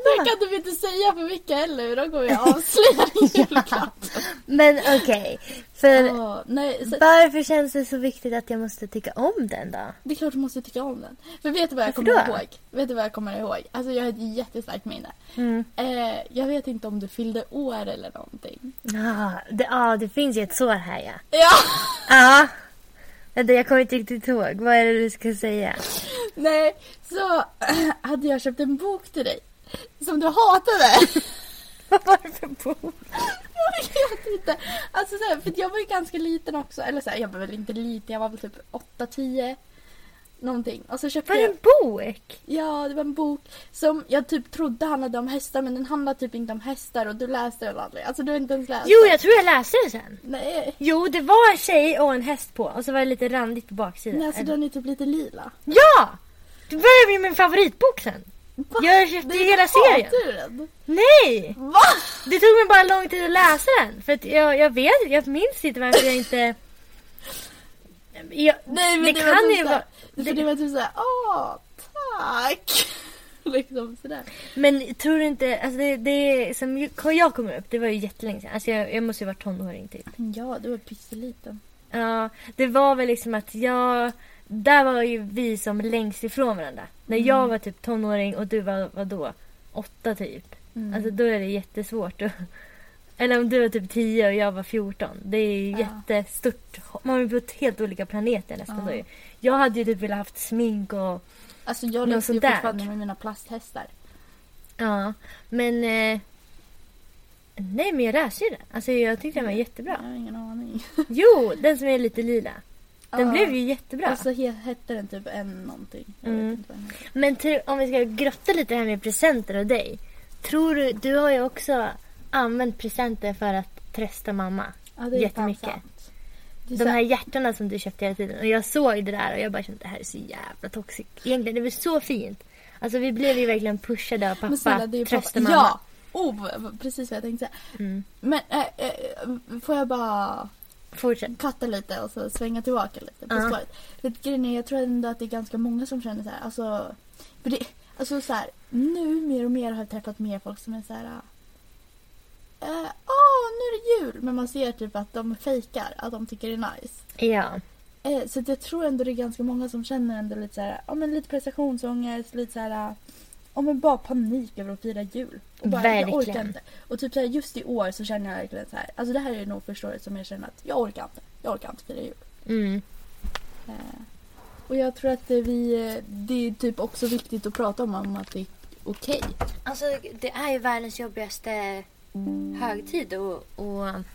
S2: det kan du inte säga för mycket heller då kommer jag avslöja din julklapp.
S1: Men okej. För
S2: Ja, nej, så,
S1: varför känns det så viktigt att jag måste tycka om den då?
S2: det är klart du måste tycka om den. För vet du vad jag
S1: Varför
S2: kommer
S1: då?
S2: ihåg? Vet du vad jag kommer ihåg? Alltså jag har ett jättestarkt minne.
S1: Mm.
S2: Eh, jag vet inte om du fyllde år eller någonting.
S1: Ja, det, ja, det finns ju ett sår här ja.
S2: Ja!
S1: Ja. Vänta, jag kommer inte riktigt ihåg. Vad är det du ska säga?
S2: Nej, så hade jag köpt en bok till dig. Som du hatade.
S1: Vad var det för bok?
S2: jag vet inte. Alltså så här, för jag var ju ganska liten också. Eller så här, jag var väl inte liten, jag var väl typ 8-10. Någonting. Och så köpte
S1: Var det en bok?
S2: Ja, det var en bok som jag typ trodde handlade om hästar men den handlade typ inte om hästar och du läste den aldrig. Alltså du har inte ens läst
S1: Jo, jag tror jag läste den sen.
S2: Nej,
S1: Jo, det var en tjej och en häst på. Och så var det lite randigt på baksidan.
S2: nej alltså den är typ lite lila.
S1: Ja! Det började med min favoritbok sen.
S2: Va?
S1: Jag köpte ju hela serien.
S2: du den?
S1: Nej!
S2: Va?
S1: Det tog mig bara lång tid att läsa den. För att jag, jag vet, jag minns inte varför jag inte... Jag,
S2: Nej men
S1: det,
S2: det,
S1: kan
S2: var
S1: ju
S2: typ
S1: vara...
S2: för det var typ såhär, åh tack. liksom sådär.
S1: Men tror du inte, alltså det, det som jag kom upp, det var ju jättelänge sedan. Alltså jag, jag måste ju varit tonåring typ.
S2: Ja, du var pytteliten.
S1: Ja, det var väl liksom att jag... Där var ju vi som längst ifrån varandra. När jag var typ tonåring och du var, var då åtta typ.
S2: Mm.
S1: Alltså då är det jättesvårt att, Eller om du var typ 10 och jag var 14. Det är ju
S2: Ja.
S1: jättestort. Man är på helt olika planeter nästan
S2: Ja.
S1: då. Jag hade ju typ velat haft smink och
S2: Alltså jag leker ju fortfarande med mina plasthästar.
S1: ja. Men eh, nej men jag den. Alltså jag tyckte den var jättebra.
S2: Jag har ingen aning.
S1: Jo, den som är lite lila. Den
S2: Ja.
S1: blev ju jättebra.
S2: Alltså he- hette den typ en någonting.
S1: Mm. Men om vi ska grotta lite här med presenter och dig. Tror du, du har ju också använt presenter för att trösta mamma.
S2: Ja, det är
S1: Jättemycket. De här hjärtarna som du köpte hela tiden. Och jag såg det där och jag bara kände det här är så jävla toxic. Egentligen, det var så fint. Alltså vi blev ju verkligen pushade av
S2: Men snälla,
S1: pappa.
S2: det är
S1: Trösta
S2: pappa.
S1: mamma.
S2: Ja! Oh, precis vad jag tänkte säga.
S1: Mm.
S2: Men äh, äh, får jag bara
S1: Fortsätt.
S2: katta lite och så svänga tillbaka lite på spåret. För att grejen är, jag tror ändå att det är ganska många som känner så här. Alltså, för det, alltså så här, nu mer och mer har jag träffat mer folk som är så här. Åh, nu är det jul! Men man ser typ att de fejkar, att de tycker det är nice.
S1: Ja.
S2: Eh, så jag tror ändå det är ganska många som känner ändå lite så här, ja men lite prestationsångest, lite så här, ja men bara panik över att fira jul. Och bara, jag orkar
S1: Verkligen.
S2: inte. Och typ så här, just i år så känner jag verkligen så här, alltså det här är nog första året som jag känner att jag orkar inte, jag orkar inte fira jul.
S1: Mm.
S2: Eh, och jag tror att det, vi, eh, det är typ också viktigt att prata om, om att det är okej.
S1: Alltså det är ju världens jobbigaste högtid att att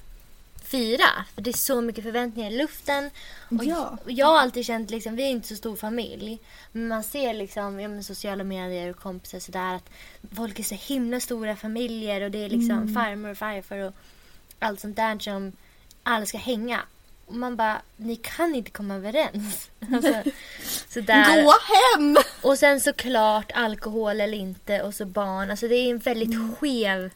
S1: fira. För det är så mycket förväntningar i luften. Och
S2: Ja.
S1: och jag har alltid känt, liksom, vi är inte så stor familj. Men man ser liksom, ja, men sociala medier och kompisar sådär att folk är så himla stora familjer och det är liksom
S2: Mm.
S1: farmor och farfar och allt sånt där som alla ska hänga. Och man bara, ni kan inte komma överens. Alltså, sådär.
S2: Gå hem!
S1: Och sen såklart alkohol eller inte och så barn. Alltså det är en väldigt skev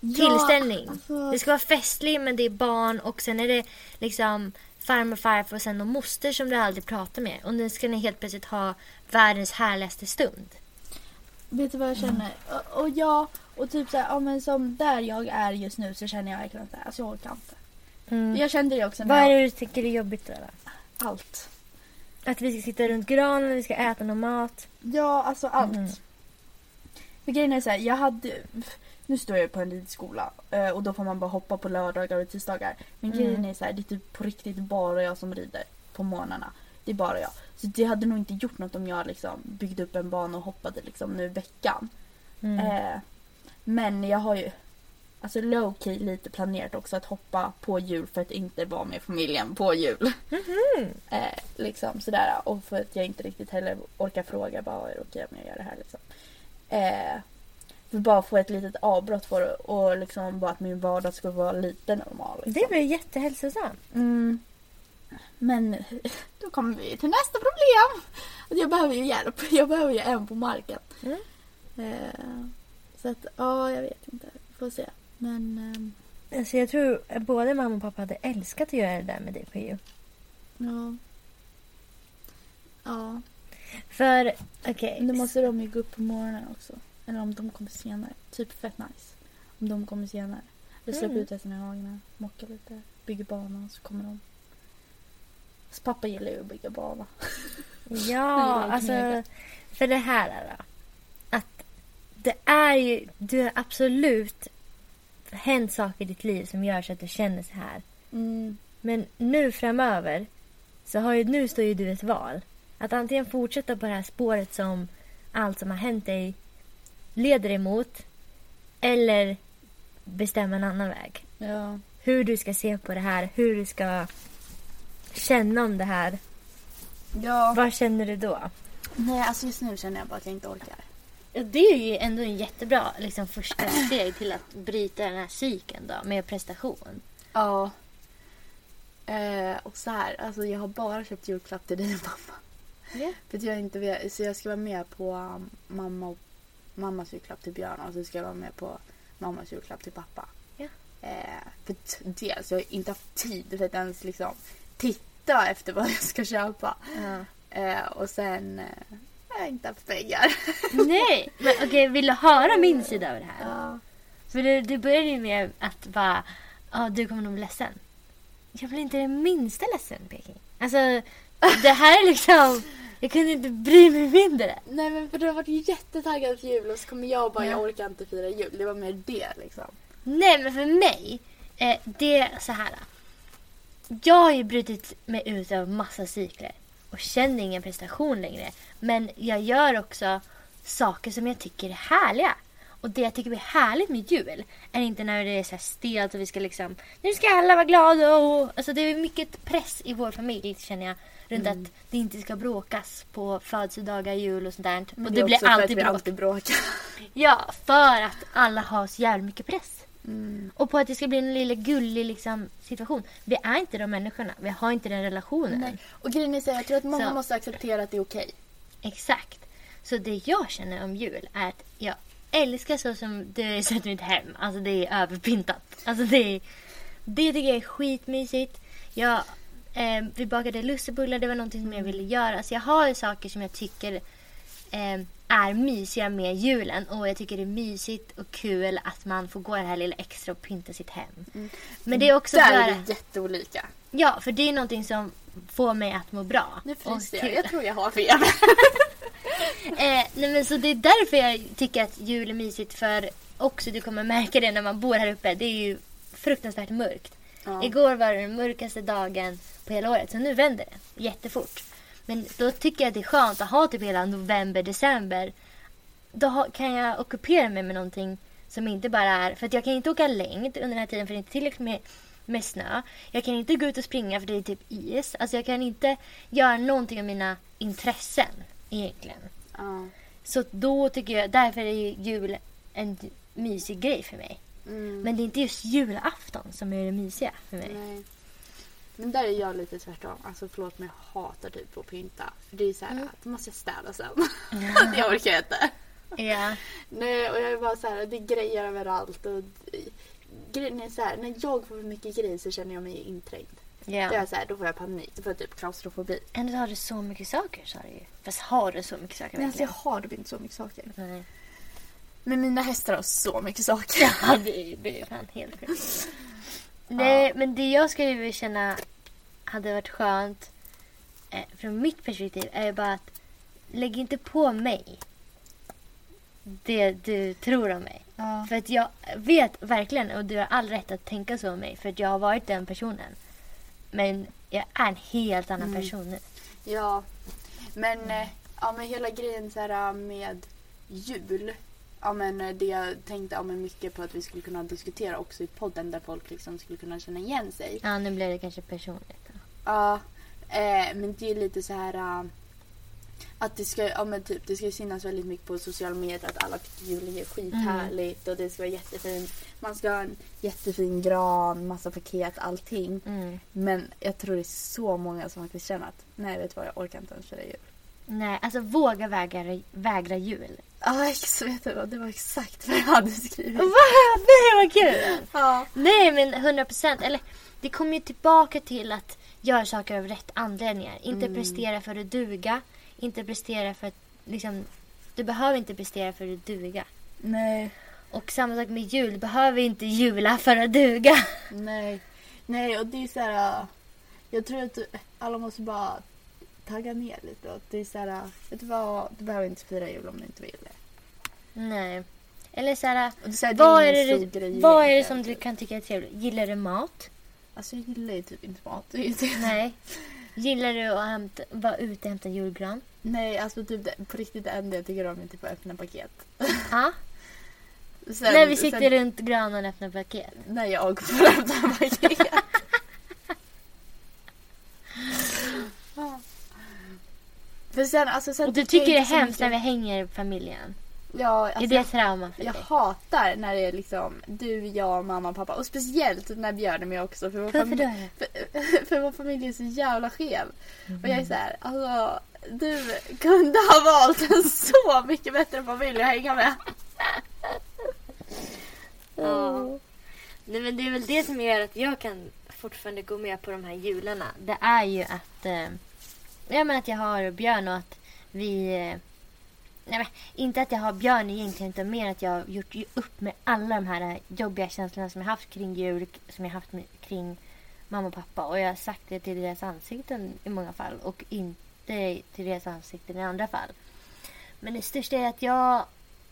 S1: tillställning.
S2: alltså-
S1: Det ska vara festlig men det är barn och sen är det liksom farmor och farfar och sen någon moster som du aldrig pratar med. Och nu ska ni helt plötsligt ha världens härligaste stund.
S2: Vet du vad jag känner? Och, och ja, och typ så här, ja men som där jag är just nu så känner jag verkligen här, alltså jag orkar inte. Jag kände det också
S1: Vad är det du tycker är jobbigt då?
S2: allt.
S1: Att vi ska sitta runt granen, vi ska äta någon mat.
S2: Ja, alltså allt.
S1: Mm.
S2: För grejen är så här, jag hade... Nu står jag på en ridskola eh, och då får man bara hoppa på lördagar och tisdagar. Men
S1: Mm.
S2: grejen är så här, det är typ på riktigt bara jag som rider på morgnarna. Det är bara jag. Så det hade nog inte gjort något om jag liksom byggde upp en bana och hoppade liksom nu i veckan.
S1: Mm.
S2: Eh, men jag har ju alltså low key lite planerat också att hoppa på jul för att inte vara med familjen på jul.
S1: Mhm.
S2: Eh, liksom sådär. Och för att jag inte riktigt heller orkar fråga bara är det okej om jag gör det här liksom. Eh, för bara få ett litet avbrott för det och liksom bara att min vardag ska vara lite normal. Liksom.
S1: Det blir jättehälsosamt.
S2: Mm. Men då kommer vi till nästa problem. Att jag behöver ju hjälp. Jag behöver ju en på marken.
S1: Mm.
S2: Eh, så att, ja, jag vet inte. Får se. Men, ehm,
S1: Alltså jag tror att både mamma och pappa hade älskat att göra det där med dig på jul.
S2: ja. Ja.
S1: För, okej.
S2: Men då måste de ju gå upp på morgonen också. Eller om de kommer senare. Typ fett nice. Om de kommer senare. Vi släpper
S1: Mm.
S2: ut hästen i hagen, mockar lite, bygger bana så kommer de. Fast pappa gillar ju att bygga bana.
S1: Ja, alltså för det här då. Att det är ju, du har absolut hänt saker i ditt liv som gör så att du känner så här.
S2: Mm.
S1: Men nu framöver så har ju, nu står ju du ett val. Att antingen fortsätta på det här spåret som allt som har hänt dig leder emot. Eller bestämma en annan väg.
S2: Ja.
S1: Hur du ska se på det här, hur du ska känna om det här.
S2: Ja.
S1: Vad känner du då?
S2: Nej, alltså just nu känner jag bara att jag inte orkar.
S1: Ja, Det är ju ändå en jättebra liksom, första steg till att bryta den här cykeln då, med prestation.
S2: Ja. Eh, och så här, alltså jag har bara köpt julklapp till dig och mamma.
S1: Ja.
S2: För jag inte vet, så jag ska vara med på um, mamma och, mammas julklapp till Björn och så ska jag vara med på mammas julklapp till pappa.
S1: Ja.
S2: Eh, för dels, jag har inte haft tid för att ens liksom titta efter vad jag ska köpa. Eh, och sen eh, har jag inte haft pengar.
S1: Nej, men okej, vill du höra min sida av det här?
S2: Ja.
S1: För du, du började ju med att bara, ja du kommer nog bli ledsen. Jag blir inte det minsta ledsen, Peking. Alltså, det här är liksom, jag kunde inte bry mig mindre.
S2: Nej men för du har varit jättetaggad till jul och så kommer jag och bara
S1: Ja.
S2: jag orkar inte fira jul. Det var mer det liksom.
S1: Nej, men för mig, eh, det är så här. Jag har ju brutit mig ut av massa cykler och känner ingen prestation längre. Men jag gör också saker som jag tycker är härliga. Och det jag tycker är härligt med jul är inte när det är så stelt och vi ska liksom, nu ska alla vara glada och, alltså det är mycket press i vår familj känner jag. Runt att det inte ska bråkas på födelsedagar, jul och sånt där.
S2: Men
S1: och
S2: det
S1: det,
S2: är
S1: blir alltid bråk.
S2: alltid bråkar.
S1: Ja, för att alla har så jävla mycket press.
S2: Mm.
S1: Och på att det ska bli en liten gullig liksom, situation. Vi är inte de människorna. Vi har inte den relationen.
S2: Nej. Och grejen är så jag tror att många
S1: Så.
S2: måste acceptera att det är okej.
S1: Exakt. Så det jag känner om jul är att jag älskar så som det ut i mitt hem. Alltså det är överpyntat. Alltså det, är, det tycker jag är skitmysigt. Jag, eh, vi bakade lussebullar, det var någonting som jag ville göra. Så jag har ju saker som jag tycker eh, är mysiga med julen. Och jag tycker det är mysigt och kul att man får gå det här lilla extra och pynta sitt hem. Men det är också
S2: Där är vi jätteolika.
S1: Ja, för det är någonting som får mig att må bra.
S2: Nu fryser jag. Jag tror jag har feber.
S1: Eh, nej men så det är därför jag tycker att jul är mysigt för också du kommer märka det när man bor här uppe. Det är ju fruktansvärt mörkt.
S2: Ja.
S1: Igår var det den mörkaste dagen på hela året så nu vänder det jättefort. Men då tycker jag att det är skönt att ha typ hela november, december. Då kan jag ockupera mig med någonting som inte bara är... För att jag kan inte åka längd under den här tiden för det är inte tillräckligt med, med snö. Jag kan inte gå ut och springa för det är typ is. Alltså jag kan inte göra någonting av mina intressen egentligen.
S2: Ja.
S1: Så då tycker jag, därför är ju jul en mysig grej för mig.
S2: Mm.
S1: Men det är inte just julafton som är det mysiga för mig.
S2: Nej. Men där är jag lite tvärtom. Alltså förlåt men jag hatar typ att pynta. För det är så här,
S1: Mm.
S2: då måste jag städa sen. det orkar jag inte.
S1: Ja.
S2: Nej och jag är bara så här, det är grejer överallt. Och grejen är så här, när jag får för mycket grejer så känner jag mig inträngd. Då, är så här, då får jag panik, då får jag typ klaustrofobi.
S1: Ändå har du så mycket saker sa du ju. Fast har du så mycket saker
S2: Men alltså jag har typ inte så mycket saker.
S1: Nej.
S2: Men mina hästar har så mycket saker.
S1: Ja, det är, det är fan helt sjukt. Nej, men det jag skulle vilja känna hade varit skönt eh, från mitt perspektiv är bara att lägg inte på mig det du tror om mig.
S2: Ja.
S1: För att jag vet verkligen, och du har all rätt att tänka så om mig, för att jag har varit den personen. Men jag är en helt annan
S2: Mm.
S1: person nu.
S2: Ja, men, eh, ja, men hela grejen så här, med jul. Ja, men eh, det jag tänkte ja, men mycket på att vi skulle kunna diskutera också i podden där folk liksom skulle kunna känna igen sig.
S1: Ja, nu blev det kanske personligt.
S2: Ja, eh, men det är lite så här eh, att det ska, ja, men typ, det ska synas väldigt mycket på sociala medier att alla tycker julen är skithärligt och det ska vara jättefint. Man ska ha en jättefin gran, massa paket, allting.
S1: Mm.
S2: Men jag tror det är så många som faktiskt känner att nej vet du vad jag orkar inte ens fira jul.
S1: Nej, alltså våga vägra, vägra jul.
S2: Ja, ex- vet du vad? Det var exakt vad jag hade skrivit.
S1: Va? Nej, vad kul!
S2: Ja.
S1: Nej, men 100 procent. Eller, det kommer ju tillbaka till att göra saker av rätt anledningar. Inte prestera för att duga. Inte prestera för att, liksom, du behöver inte prestera för att duga.
S2: Nej,
S1: Och samma sak med jul, du behöver inte jula för att duga.
S2: nej. Nej, och det är så här... Jag tror att alla måste bara tagga ner lite. Och det är så här, vet du vad? Du behöver inte fira jul om du inte vill det.
S1: Nej. Eller så här,
S2: är, så här,
S1: vad är det,
S2: grej
S1: vad är det som du
S2: typ.
S1: kan tycka är trevligt? Gillar du mat?
S2: Alltså jag gillar ju typ inte mat.
S1: Nej. Gillar du att hämta, vara ute och hämta julgran?
S2: Nej, alltså typ det, på riktigt det enda jag tycker om är typ att öppna paket.
S1: Ja.
S2: Sen,
S1: När vi sitter
S2: sen,
S1: runt granen och öppnar paket.
S2: När jag får öppna paket. Ja. För sen, alltså, sen
S1: Och du
S2: tycker
S1: det är hemskt när vi hänger familjen?
S2: Ja,
S1: Är
S2: alltså,
S1: det trauma för
S2: jag
S1: dig?
S2: hatar när det är liksom du, jag, mamma, pappa. Och speciellt när Björn är med också. För vår,
S1: Varför då?
S2: för, för vår familj är så jävla skev. Och jag är
S1: Mm.
S2: så här, alltså du kunde ha valt en så mycket bättre familj att hänga med.
S1: Ja. Nej, men det är väl det som gör att jag kan fortfarande gå med på de här jularna. Det är ju att, eh, ja, men att jag har Björn och att vi... Eh, nej, men, inte att jag har Björn egentligen utan mer att jag har gjort upp med alla de här eh, jobbiga känslorna som jag haft kring jul, som jag haft kring mamma och pappa. Och jag har sagt det till deras ansikten i många fall och inte till deras ansikten i andra fall. Men det största är att jag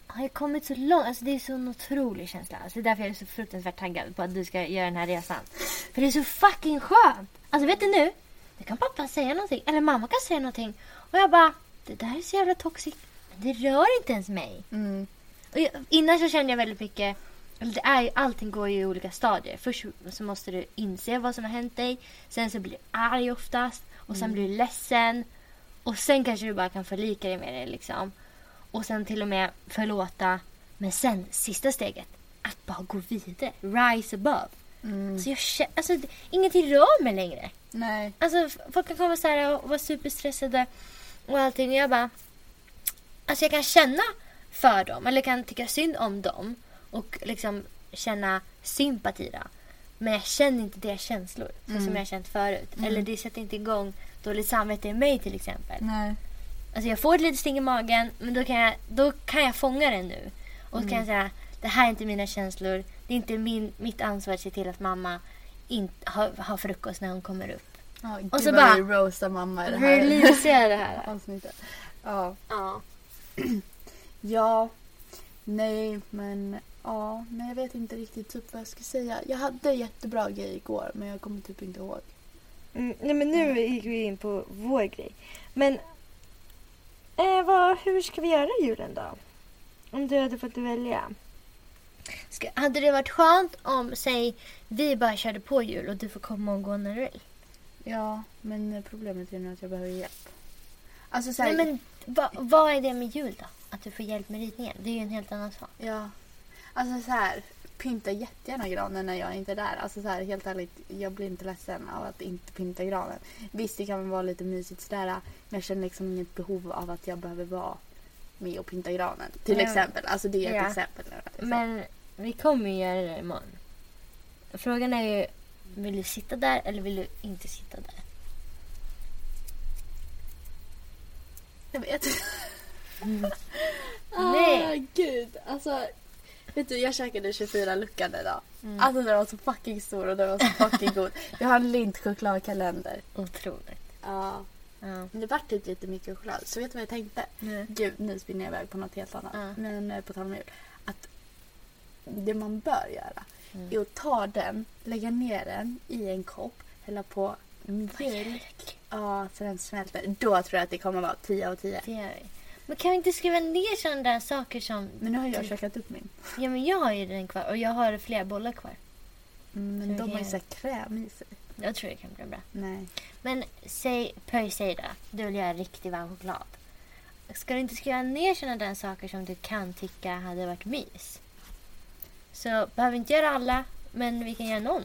S1: har ju kommit så långt. Alltså det är så en otrolig känsla. Alltså det är därför jag är så fruktansvärt taggad på att du ska göra den här resan. För det är så fucking skönt. Alltså vet du nu? Nu kan pappa säga någonting. Eller mamma kan säga någonting. Och jag bara, det där är så jävla toxic. Men det rör inte ens mig.
S2: Mm.
S1: Och jag, innan så kände jag väldigt mycket, det är, ju- allting går ju i olika stadier. Först så måste du inse vad som har hänt dig. Sen så blir du arg oftast. Och sen blir du ledsen. Och sen kanske du bara kan förlika dig med det liksom. Och sen till och med förlåta. Men sen sista steget. Att bara gå vidare. Rise above.
S2: Mm.
S1: Så jag känner, alltså ingenting rör mig längre.
S2: Nej.
S1: Alltså folk kan komma så här och vara superstressade och allting. Och jag bara... Alltså jag kan känna för dem eller kan tycka synd om dem och liksom känna sympati då. Men jag känner inte deras känslor
S2: Mm.
S1: som jag har känt förut. Eller det sätter inte igång dåligt samvete i mig till exempel.
S2: Nej.
S1: Alltså jag får ett litet sting i magen men då kan jag, då kan jag fånga det nu. Och så kan jag säga det här är inte mina känslor. Det är inte min, mitt ansvar att se till att mamma inte har, har frukost när hon kommer upp.
S2: Ja,
S1: Och så bara-
S2: roastar mamma i det här
S1: Releasea jag det här.
S2: avsnittet. Ja.
S1: Ja.
S2: Ja. Nej, men ja. Nej, jag vet inte riktigt typ vad jag ska säga. Jag hade jättebra grej igår, men jag kommer typ inte ihåg.
S1: Mm, nej men nu gick vi in på vår grej. Men eh, vad, hur ska vi göra julen då? Om du hade fått välja. Ska, hade det varit skönt om, säg, vi bara körde på jul och du får komma och gå när du vill?
S2: Ja, men problemet är nu att jag behöver hjälp. Alltså så här,
S1: Nej men va, vad är det med jul då? Att du får hjälp med ritningen? Det är ju en helt annan sak.
S2: Ja. Alltså så här, pynta jättegärna granen när jag inte är där. Alltså så här, helt ärligt, jag blir inte ledsen av att inte pynta granen. Visst, det kan vara lite mysigt sådär, men jag känner liksom inget behov av att jag behöver vara med och pynta granen. Till
S1: Ja.
S2: exempel. Alltså det är ett
S1: Ja.
S2: exempel.
S1: Men vi kommer ju göra det imorgon. Frågan är ju, vill du sitta där eller vill du inte sitta där?
S2: Jag vet.
S1: Nej.
S2: Ah, gud. Alltså, vet du, jag käkade 24 luckan idag.
S1: Mm.
S2: Alltså den var så fucking stor och den var så fucking god. Jag har en lint chokladkalender.
S1: Otroligt.
S2: Ja.
S1: Ja.
S2: Men det vart typ lite mycket choklad. Så vet du vad jag tänkte?
S1: Nej.
S2: Gud, nu spinner jag iväg på något helt annat.
S1: Ja.
S2: Men eh, på tal om jul. Det man bör göra
S1: Mm.
S2: är att ta den, lägga ner den i en kopp, hälla på mjölk. Ja, så den smälter. Då tror jag att det kommer vara 10 av 10.
S1: Det gör vi. Men kan vi inte skriva ner sådana där saker som...
S2: Men nu har jag käkat upp min.
S1: Ja men jag har ju den kvar och jag har flera bollar kvar.
S2: Mm, Men de har ju så kräm i sig.
S1: Jag tror det kan bli bra.
S2: Nej.
S1: Men säg, Pöj säg då. Du vill göra riktig varm choklad. Ska du inte skriva ner sådana där saker som du kan tycka hade varit mys? Så behöver inte göra alla, men vi kan göra någon.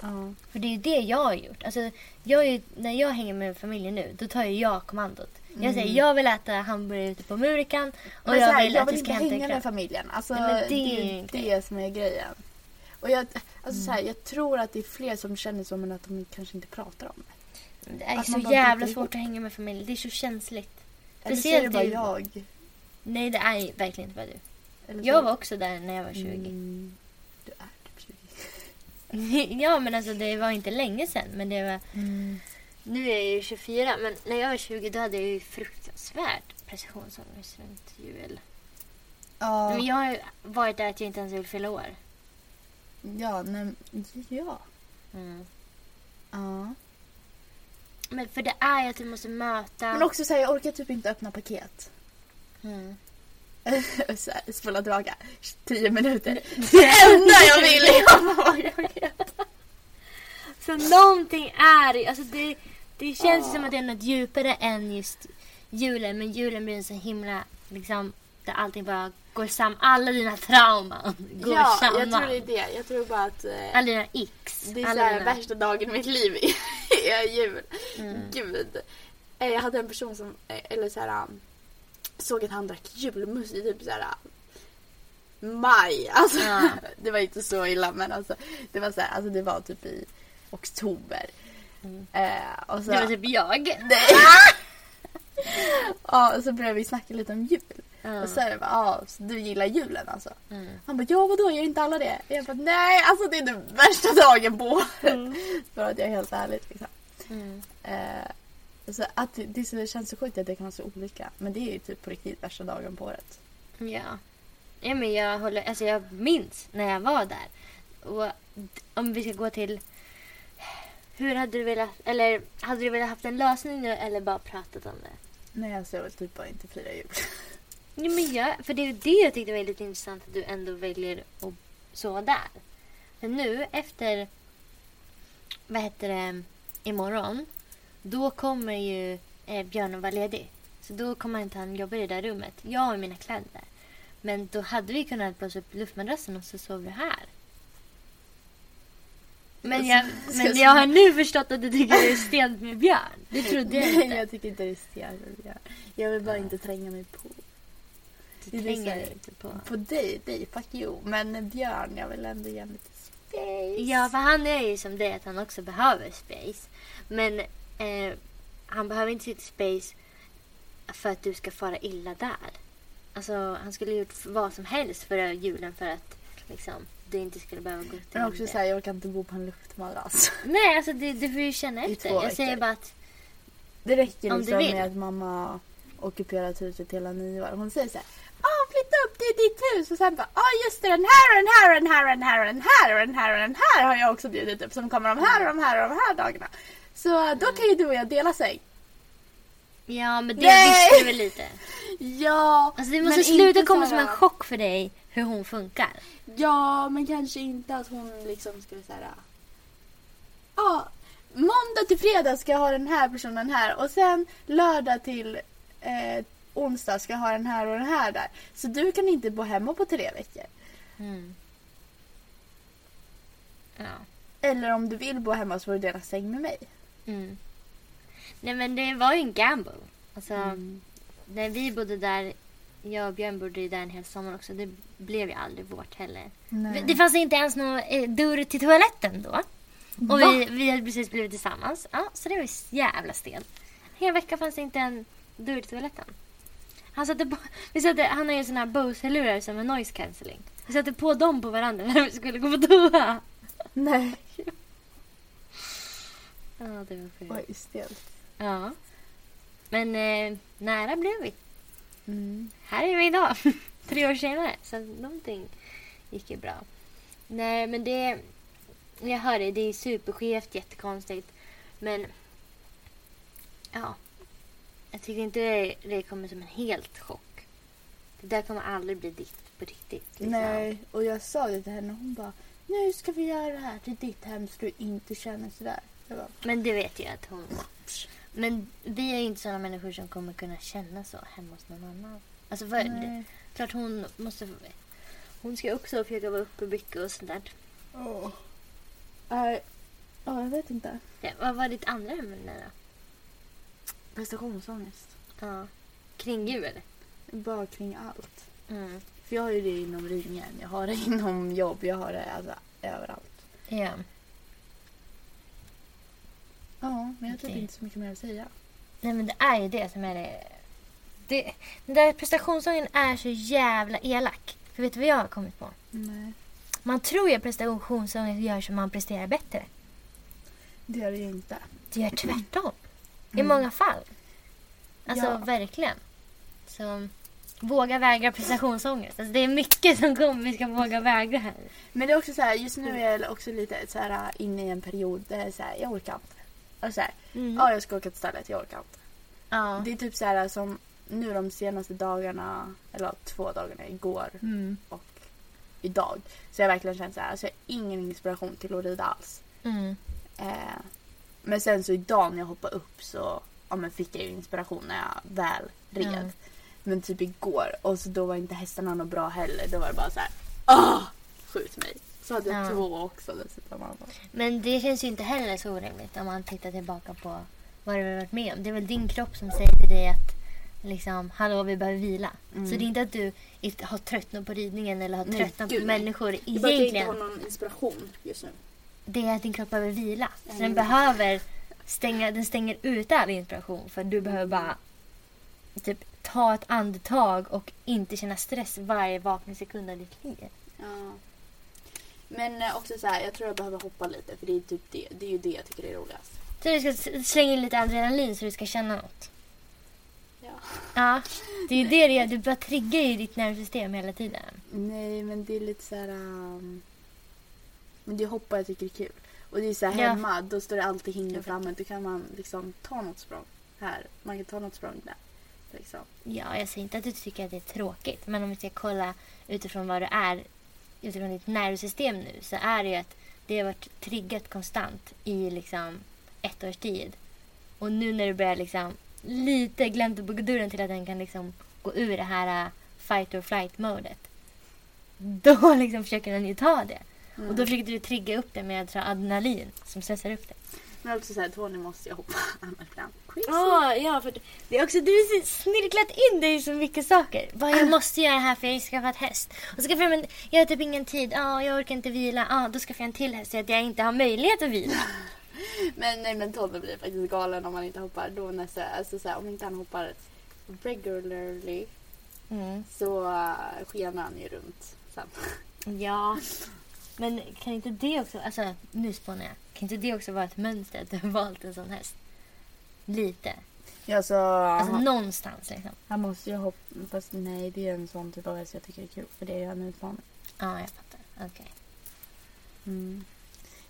S2: Ja.
S1: För det är ju det jag har gjort. Alltså, jag ju, när jag hänger med familjen nu, då tar ju jag kommandot. Jag säger jag vill äta hamburgare ute på Murikan och
S2: Men
S1: jag
S2: här,
S1: vill
S2: jag
S1: att
S2: vill
S1: vi
S2: inte
S1: ska hämta en
S2: hänga med familjen. Alltså,
S1: Nej, det
S2: det
S1: är inte
S2: det som är grejen. Och jag, alltså, så här, jag tror att det är fler som känner så men att de kanske inte pratar om det.
S1: Det är
S2: Att
S1: så jävla svårt
S2: ihop.
S1: att hänga med familjen. Det är så känsligt.
S2: Eller så är det bara jag.
S1: Nej, det är verkligen inte bara du. Jag var också där när jag var 20.
S2: Mm, du är typ 20.
S1: ja, men alltså det var inte länge sedan. Men det var...
S2: Mm.
S1: Nu är jag ju 24, men när jag var 20 då hade jag ju fruktansvärt prestationsångest runt jul.
S2: Ja,
S1: Men jag har ju varit där att jag inte ens vill fylla år.
S2: ja, nej, ja.
S1: Mm.
S2: ja.
S1: Men för det är ju att du måste möta...
S2: Men också så här, jag orkar typ inte öppna paket.
S1: Mm.
S2: Så spola tillbaka 10 minuter. Det enda jag vill är att.
S1: Så någonting är alltså det, det känns
S2: Ja.
S1: som att det är något djupare än just julen. Men julen blir en så himla, liksom, där allting bara går samman. Alla dina trauman går
S2: Ja,
S1: samman.
S2: jag tror det är det. Jag tror bara att eh,
S1: Alla dina x.
S2: det är så
S1: alla
S2: här,
S1: dina...
S2: värsta dagen i mitt liv är jul.
S1: Mm.
S2: Gud. Eh, Jag hade en person som, eh, eller så här, um, såg att han drack julmust i typ så här um, maj. Alltså,
S1: Ja.
S2: det var inte så illa men alltså det var så här, alltså det var typ i oktober.
S1: Mm.
S2: Eh, och så,
S1: Det var typ jag.
S2: Ja, och så började vi snacka lite om jul.
S1: Ja.
S2: Och så är det bara, ja, så du gillar julen alltså?
S1: Mm.
S2: Han bara, ja vadå, gör inte alla det? Jag bara, nej alltså det är den värsta dagen på året.
S1: Mm.
S2: För att jag är helt ärlig liksom.
S1: Mm.
S2: Eh, så att det, det, känns så sjukt att det kan vara så olika. Men det är ju typ på riktigt värsta dagen på året.
S1: Ja. Ja, men jag, håller, alltså jag minns när jag var där. Och om vi ska gå till... Hur hade du velat... Eller hade du velat haft en lösning nu eller bara pratat om det?
S2: Nej, alltså jag vill typ bara inte fira jul.
S1: Ja, men jag, för det är det jag tyckte var lite intressant att du ändå väljer att sova där. För nu efter, vad heter det, imorgon, då kommer ju eh, Björn att vara ledig. Så då kommer inte han jobba i det där rummet. Jag har mina kläder där. Men då hade vi kunnat blåsa upp luftmadrassen och så sover du här. Men jag, men jag har nu förstått att du tycker det är stelt med Björn. Det trodde jag
S2: Nej,
S1: inte.
S2: jag tycker inte det är stelt. Jag vill bara inte tränga mig på.
S1: Du tränger dig inte på.
S2: På dig, dig, fuck you. Men Björn, jag vill ändå ge lite space.
S1: Ja, för han är ju som det att han också behöver space. Men eh, han behöver inte sitt space för att du ska fara illa där. Alltså, han skulle gjort vad som helst för julen för att liksom, du inte skulle behöva gå till
S2: Men också
S1: det.
S2: såhär, jag kan inte bo på en luftmadrass.
S1: Nej, alltså det, du får ju känna
S2: I
S1: efter.
S2: två
S1: Jag säger
S2: veckor.
S1: bara att
S2: Det räcker
S1: Om du
S2: liksom
S1: vill.
S2: med att mamma ockuperat huset hela nyår. Hon säger såhär, ah flytta upp, det är ditt hus. Och sen bara, ah just det, den här och den här och den här och den här och den här och den här och den här har jag också bjudit upp som kommer de här och de här och de här dagarna. Så då kan ju du och jag dela säng.
S1: ja, men det
S2: Nej!
S1: visste du väl lite.
S2: Ja,
S1: Alltså det måste
S2: men
S1: sluta
S2: inte
S1: komma
S2: så
S1: som
S2: här-
S1: en chock för dig hur hon funkar.
S2: Ja, men kanske inte att hon liksom ska säga Ja, måndag till fredag ska jag ha den här personen här och sen lördag till eh, onsdag ska jag ha den här och den här där. Så du kan inte bo hemma på tre veckor.
S1: Mm. Ja.
S2: Eller om du vill bo hemma så får du dela säng med mig.
S1: Mm. Nej men det var ju en gamble. Alltså,
S2: Mm.
S1: när vi bodde där, jag och Björn bodde ju där en hel sommar också. Det blev ju aldrig vårt heller.
S2: Nej.
S1: Det fanns inte ens någon eh, dörr till toaletten då. Och
S2: Va?
S1: vi, vi hade precis blivit tillsammans. Ja, så det var ju jävla stelt. Hela veckan fanns det inte en dörr till toaletten. Han satte på, vi satte, han har ju såna här Bose-lurar som är noise cancelling. Vi satte på dem på varandra när vi skulle gå på toa.
S2: Nej.
S1: Ja, det var sjukt.
S2: Oj, stelt.
S1: Ja. Men eh, nära blev vi.
S2: Mm.
S1: Här är vi idag. Tre år senare. Så någonting gick ju bra. Nej, men det... Jag hör det. Det är superskevt, jättekonstigt. Men... Ja. Jag tycker inte det, det kommer som en helt chock. Det där kommer aldrig bli ditt på riktigt. liksom.
S2: Nej, och jag sa det till henne och hon bara Nu ska vi göra det här till ditt hem så du inte känner sådär. Bara,
S1: Men det vet jag att hon... Men vi är ju inte sådana människor som kommer kunna känna så hemma hos någon annan. Alltså för,
S2: nej.
S1: Klart hon måste... Hon ska också försöka vara uppe mycket och sånt där.
S2: Åh. Nej, ja, jag vet inte.
S1: Ja, vad var ditt andra ämne då?
S2: Prestationsångest.
S1: Ja. Kring jul?
S2: Bara kring allt.
S1: Mm.
S2: För jag har ju det inom ringen, jag har det inom jobb, jag har det alltså, överallt.
S1: Ja.
S2: Ja, men jag tror
S1: Okej.
S2: inte så mycket mer att säga.
S1: Nej men det är ju det som är det. det den där prestationsångesten är så jävla elak. För vet du vad jag har kommit på?
S2: Nej.
S1: Man tror ju att prestationsångest gör så man presterar bättre.
S2: Det gör det ju inte.
S1: Det gör tvärtom. I
S2: Mm.
S1: många fall. Alltså
S2: Ja.
S1: verkligen. Så våga vägra prestationsångest. Alltså, det är mycket som kommer vi ska våga vägra här.
S2: Men det är också så här, just nu är jag också lite så här inne i en period där det är så här, jag orkar inte. Och så här,
S1: Mm.
S2: ja jag ska åka till stället, jag orkar inte.
S1: Ja.
S2: Det är typ så här som nu de senaste dagarna, eller två dagarna, igår
S1: Mm.
S2: och idag. Så jag verkligen känt så här, alltså jag har ingen inspiration till att rida alls.
S1: Mm.
S2: Eh, men sen så idag när jag hoppade upp så ja, men fick jag ju inspiration när jag väl red.
S1: Mm.
S2: Men typ igår och så då var inte hästarna något bra heller. Då var det bara så här, ah, skjut mig. Så hade jag
S1: Ja.
S2: två också dessutom.
S1: Men det känns ju inte heller så orimligt om man tittar tillbaka på vad du har varit med om. Det är väl din kropp som säger till dig att liksom, hallå vi behöver vila.
S2: Mm.
S1: Så det är inte att du inte har tröttnat på ridningen eller har
S2: Nej,
S1: tröttnat
S2: gud,
S1: på
S2: nej.
S1: människor
S2: Det är bara att jag inte
S1: egentligen.
S2: har någon inspiration just nu.
S1: Det är att din kropp behöver vila. Så
S2: Mm.
S1: den behöver stänga, den stänger ute all inspiration för du behöver bara typ ta ett andetag och inte känna stress varje vakna sekund av ditt liv.
S2: Ja. Men eh, också så här, jag tror jag behöver hoppa lite för det är typ det, det är ju det jag tycker är roligast.
S1: Så du ska slänga in lite adrenalin så du ska känna något.
S2: Ja.
S1: Ja, det är ju det gör. Du bara triggar ju ditt nervsystem hela tiden.
S2: Nej, men det är lite så här... Um... Men det är hoppa jag tycker är kul. Och det är så här
S1: Ja.
S2: hemma, då står det alltid hinder framme. Då kan man liksom ta något språng här. Man kan ta något språng där. Liksom.
S1: Ja, jag säger inte att du tycker att det är tråkigt. Men om vi ska kolla utifrån vad du är, utifrån ditt nervsystem nu, så är det ju att det har varit triggat konstant i liksom ett års tid. Och nu när du börjar liksom lite glänta på dörren till att den kan liksom gå ur det här uh, fight or flight modet. Då liksom försöker den ju ta det. Och då försöker du trigga upp det med adrenalin som stressar upp det.
S2: Men också så här, Tony måste jag hoppa. Annars crazy.
S1: Ja, ja, för det är också du har snirklat in dig i så mycket saker. Vad jag måste göra här för jag har skaffat häst. Och så skaffar jag, men jag har typ ingen tid. Ja, jag orkar inte vila. Ja, då skaffar jag en till häst så att jag inte har möjlighet att vila.
S2: Men nej men Tony blir faktiskt galen om han inte hoppar. Då nästa, alltså så här, om inte han hoppar regularly
S1: Mm.
S2: så uh, skenar han ju runt sen.
S1: Ja, men kan inte det också, alltså nu spånar jag. Kan inte det också vara ett mönster att du har valt en sån häst? Lite.
S2: Ja så
S1: Alltså
S2: han,
S1: någonstans liksom.
S2: han måste ju hoppa. Fast nej det är en sån typ av häst jag tycker är kul. För det är ju en utmaning.
S1: Ja, jag fattar. Okej.
S2: Mm.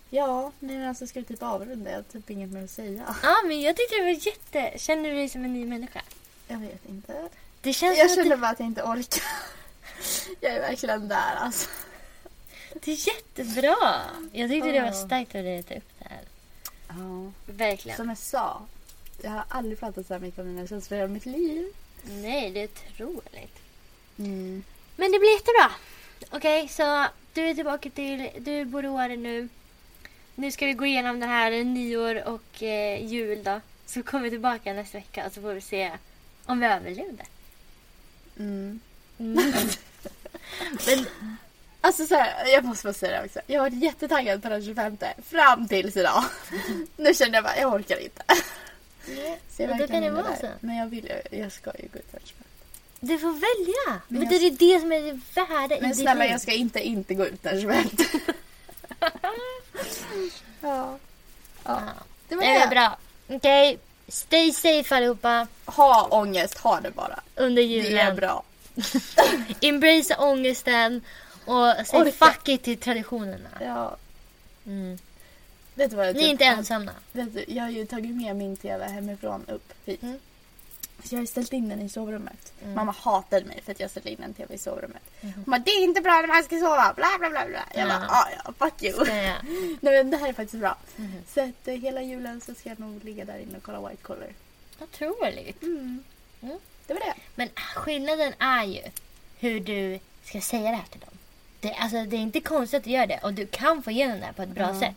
S2: Ja, nej men alltså ska vi typ avrunda? Jag har typ inget mer att säga.
S1: Ja, men jag tyckte det var jätte... Känner du dig som en ny människa?
S2: Jag vet inte.
S1: Det känns
S2: Jag känner bara att jag inte orkar. Jag är verkligen där alltså.
S1: Det är jättebra. Jag tyckte det var starkt av dig att ta upp det här.
S2: Ja.
S1: Verkligen.
S2: Som jag sa. Jag har aldrig pratat så här mycket om mina känslor i mitt liv.
S1: Nej, det är otroligt.
S2: Mm.
S1: Men det blir jättebra. Okej, så du är tillbaka till... Du bor i Åre nu. Nu ska vi gå igenom det här nyår och eh, jul då. Så kommer vi tillbaka nästa vecka och så får vi se om vi överlevde.
S2: Mm.
S1: Mm. Men
S2: Alltså så här, jag måste bara säga det också. Jag har varit jättetaggad på den 25 fram tills idag. Nu känner jag bara, jag orkar inte. Så jag
S1: Och då kan det vara så.
S2: Men jag vill ju- jag ska ju gå ut den 25.
S1: du får välja.
S2: Men
S1: Men
S2: jag-
S1: det är det som är det värda i
S2: Men snälla jag ska inte inte gå ut den 25. ja.
S1: Ja.
S2: Det var
S1: Det är
S2: det.
S1: bra. Okej, stay safe allihopa
S2: Ha ångest, ha det bara.
S1: under
S2: Det är
S1: julen.
S2: bra.
S1: Embrace ångesten och säg
S2: Orka.
S1: fuck it till traditionerna.
S2: Ja.
S1: Mm.
S2: Vet du vad jag
S1: Ni är
S2: typ-
S1: inte ensamma.
S2: Vet du, jag har ju tagit med min TV hemifrån upp hit.
S1: Mm.
S2: Så jag har ställt in den i sovrummet.
S1: Mm.
S2: Mamma hatade mig för att jag ställde in en TV i sovrummet.
S1: Mhm.
S2: Hon bara, det är inte bra när man ska sova. Bla bla bla bla. Jag
S1: Ja.
S2: bara, ah, ja, fuck you.
S1: Ja, ja.
S2: Nej men det här är faktiskt bra.
S1: Mhm.
S2: Så att eh, hela julen så ska jag nog ligga där inne och kolla White Collar.
S1: Otroligt.
S2: Mm.
S1: Mm.
S2: Det var det.
S1: Men skillnaden är ju hur du ska säga det här till dem. Det, alltså, det är inte konstigt att du gör det och du kan få igenom det här på ett bra sätt.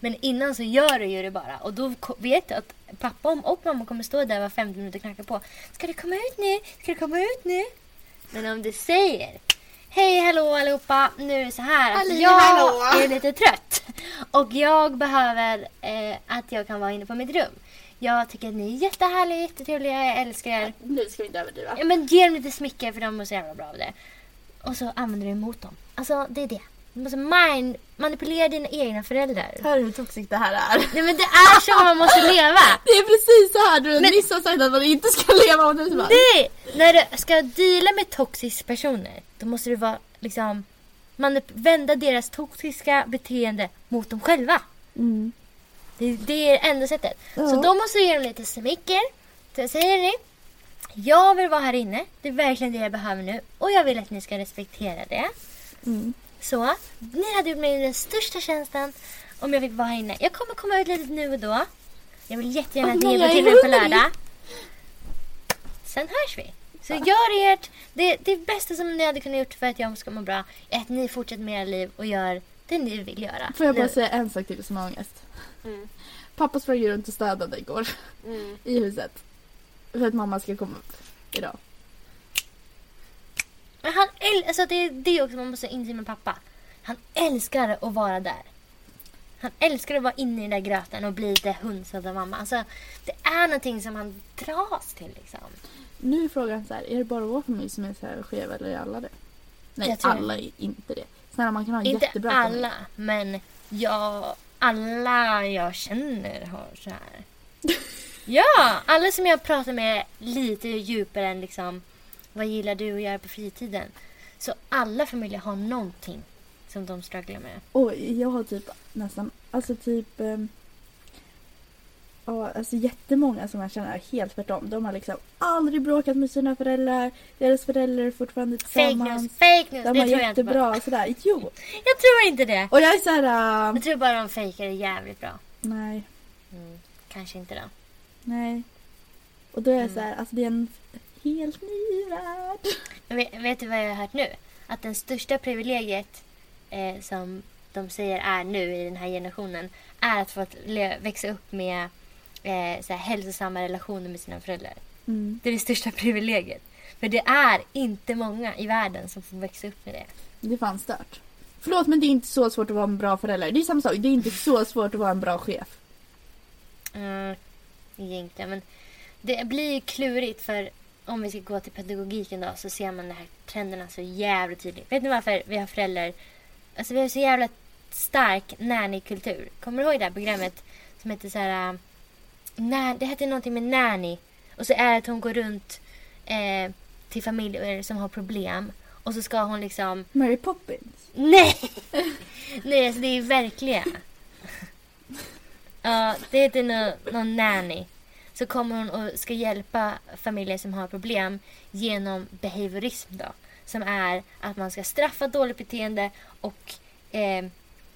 S1: Men innan så gör du ju det bara och då vet du att pappa och mamma kommer stå där var 50 minuter och knacka på. Ska du komma ut nu? Ska du komma ut nu? Men om du säger Hej hallå allihopa, nu är det så här att
S2: Halli,
S1: jag
S2: hallå."
S1: är lite trött och jag behöver eh, att jag kan vara inne på mitt rum. Jag tycker att ni är jättehärliga, jättetrevliga, jag älskar er.
S2: Nu ska vi inte överdriva.
S1: Ja, men ge dem lite smicker för de mår så jävla bra av det. Och så använder du det emot dem. Alltså det är det. Du måste mind, manipulera dina egna föräldrar.
S2: Hör hur toxic det här är.
S1: Nej men det är så man måste leva.
S2: Det är precis så här du
S1: Men-
S2: nyss har sagt att man inte ska leva och bara...
S1: Nej! När du ska deala med toxiska personer då måste du vara liksom vända deras toxiska beteende mot dem själva.
S2: Mm.
S1: Det, det är det enda sättet.
S2: Ja.
S1: Så då måste du ge dem lite smicker. Så säger ni. Jag vill vara här inne. Det är verkligen det jag behöver nu. Och jag vill att ni ska respektera det.
S2: Mm.
S1: Så, ni hade gjort mig den största tjänsten om jag fick vara här inne. Jag kommer komma ut lite nu och då. Jag vill jättegärna att ni hjälper till mig på lördag. Sen hörs vi. Så gör ert. Det, det bästa som ni hade kunnat gjort för att jag ska må bra är att ni fortsätter med era liv och gör det ni vill göra.
S2: Får jag bara
S1: Nu.
S2: säga en sak till som har ångest?
S1: Mm.
S2: Pappa sprang runt och städade igår
S1: Mm.
S2: i huset. För att mamma ska komma upp idag.
S1: Men han äl- alltså det är det också man måste inse med pappa. Han älskar att vara där. Han älskar att vara inne i den där gröten och bli lite hunsad av mamma. Alltså, det är någonting som han dras till liksom.
S2: Nu är frågan så här, är det bara vår familj som är så här skev eller är alla det? Nej,
S1: Jag tror-
S2: alla är inte det. Snälla man kan ha en
S1: Inte
S2: jättebra
S1: alla,
S2: familj.
S1: men jag, alla jag känner har så här. Ja, alla som jag pratar med lite djupare än liksom vad gillar du att göra på fritiden? Så alla familjer har någonting som de strugglar med.
S2: Och jag har typ nästan, alltså typ ehm, Ja, alltså jättemånga som jag känner är helt tvärtom. De har liksom aldrig bråkat med sina föräldrar. Deras föräldrar är fortfarande
S1: Fake
S2: tillsammans.
S1: news, fake news.
S2: De
S1: det
S2: har
S1: tror jag inte på.
S2: jättebra sådär. Jo!
S1: Jag tror inte det.
S2: Och jag är såhär... Uh,
S1: Jag tror bara de fejkar det jävligt bra.
S2: nej,
S1: Mm, kanske inte då.
S2: Nej. Och då är jag
S1: Mm.
S2: såhär, alltså det är en helt ny värld.
S1: Vet, vet du vad jag har hört nu? Att den största privilegiet eh, som de säger är nu i den här generationen är att få växa upp med eh, så här, hälsosamma relationer med sina föräldrar.
S2: Mm.
S1: Det är det största privilegiet. För det är inte många i världen som får växa upp med det.
S2: Det är fan stört. Förlåt men det är inte så svårt att vara en bra förälder. Det är samma sak, det är inte så svårt att vara en bra chef.
S1: Mm, egentligen. Men det blir klurigt för om vi ska gå till pedagogiken då så ser man de här trenderna så jävligt tydligt. Vet ni varför vi har föräldrar... Alltså vi har så jävla stark nanny-kultur. Kommer du ihåg det här programmet som heter så här... äh, När, det hette någonting med nanny. Och så är det att hon går runt eh, till familjer som har problem. Och så ska hon liksom...
S2: Mary Poppins.
S1: Nej! Nej, alltså det är verkliga. Ja, det heter någon, någon nanny. Så kommer hon och ska hjälpa familjer som har problem genom behaviorism då. Som är att man ska straffa dåligt beteende och eh,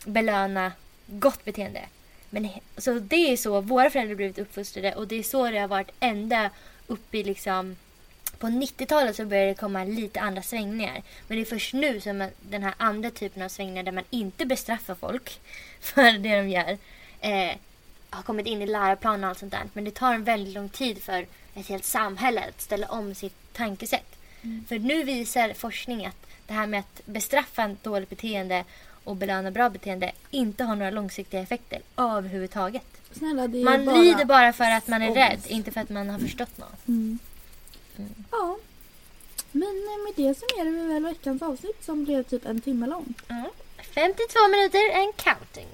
S1: belöna gott beteende. Men, så det är så våra föräldrar blivit uppfostrade och det är så det har varit ända upp i liksom på 90-talet så började det komma lite andra svängningar. Men det är först nu som man- den här andra typen av svängningar där man inte bestraffar folk för det de gör eh, har kommit in i läroplanen och allt sånt där. Men det tar en väldigt lång tid för ett helt samhälle att ställa om sitt tankesätt. För nu visar forskning att det här med att bestraffa dåligt beteende och belöna bra beteende inte har några långsiktiga effekter överhuvudtaget.
S2: Snälla
S1: Man
S2: bara...
S1: lider bara för att man är
S2: ångest.
S1: rädd, inte för att man har förstått något.
S2: Mm.
S1: Mm.
S2: Ja. Men eh, med det summerar vi väl veckans avsnitt som blev typ en timme långt.
S1: Ja. 52 minuter and counting.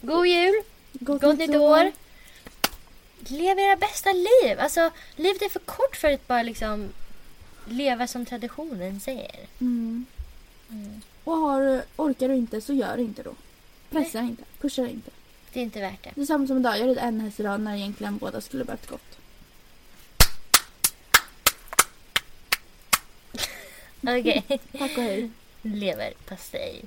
S1: God jul,
S2: Gott,
S1: gott nytt år. Lev era bästa liv. Alltså, livet är för kort för att bara liksom leva som traditionen säger.
S2: Mm.
S1: Mm.
S2: Och har, orkar du inte så gör det inte då. Pressa inte, pusha inte.
S1: Det är inte värt det.
S2: Det är samma som idag, jag red en häst idag när egentligen båda skulle behövt gått.
S1: Okej.
S2: Tack och hej.
S1: Leverpastej.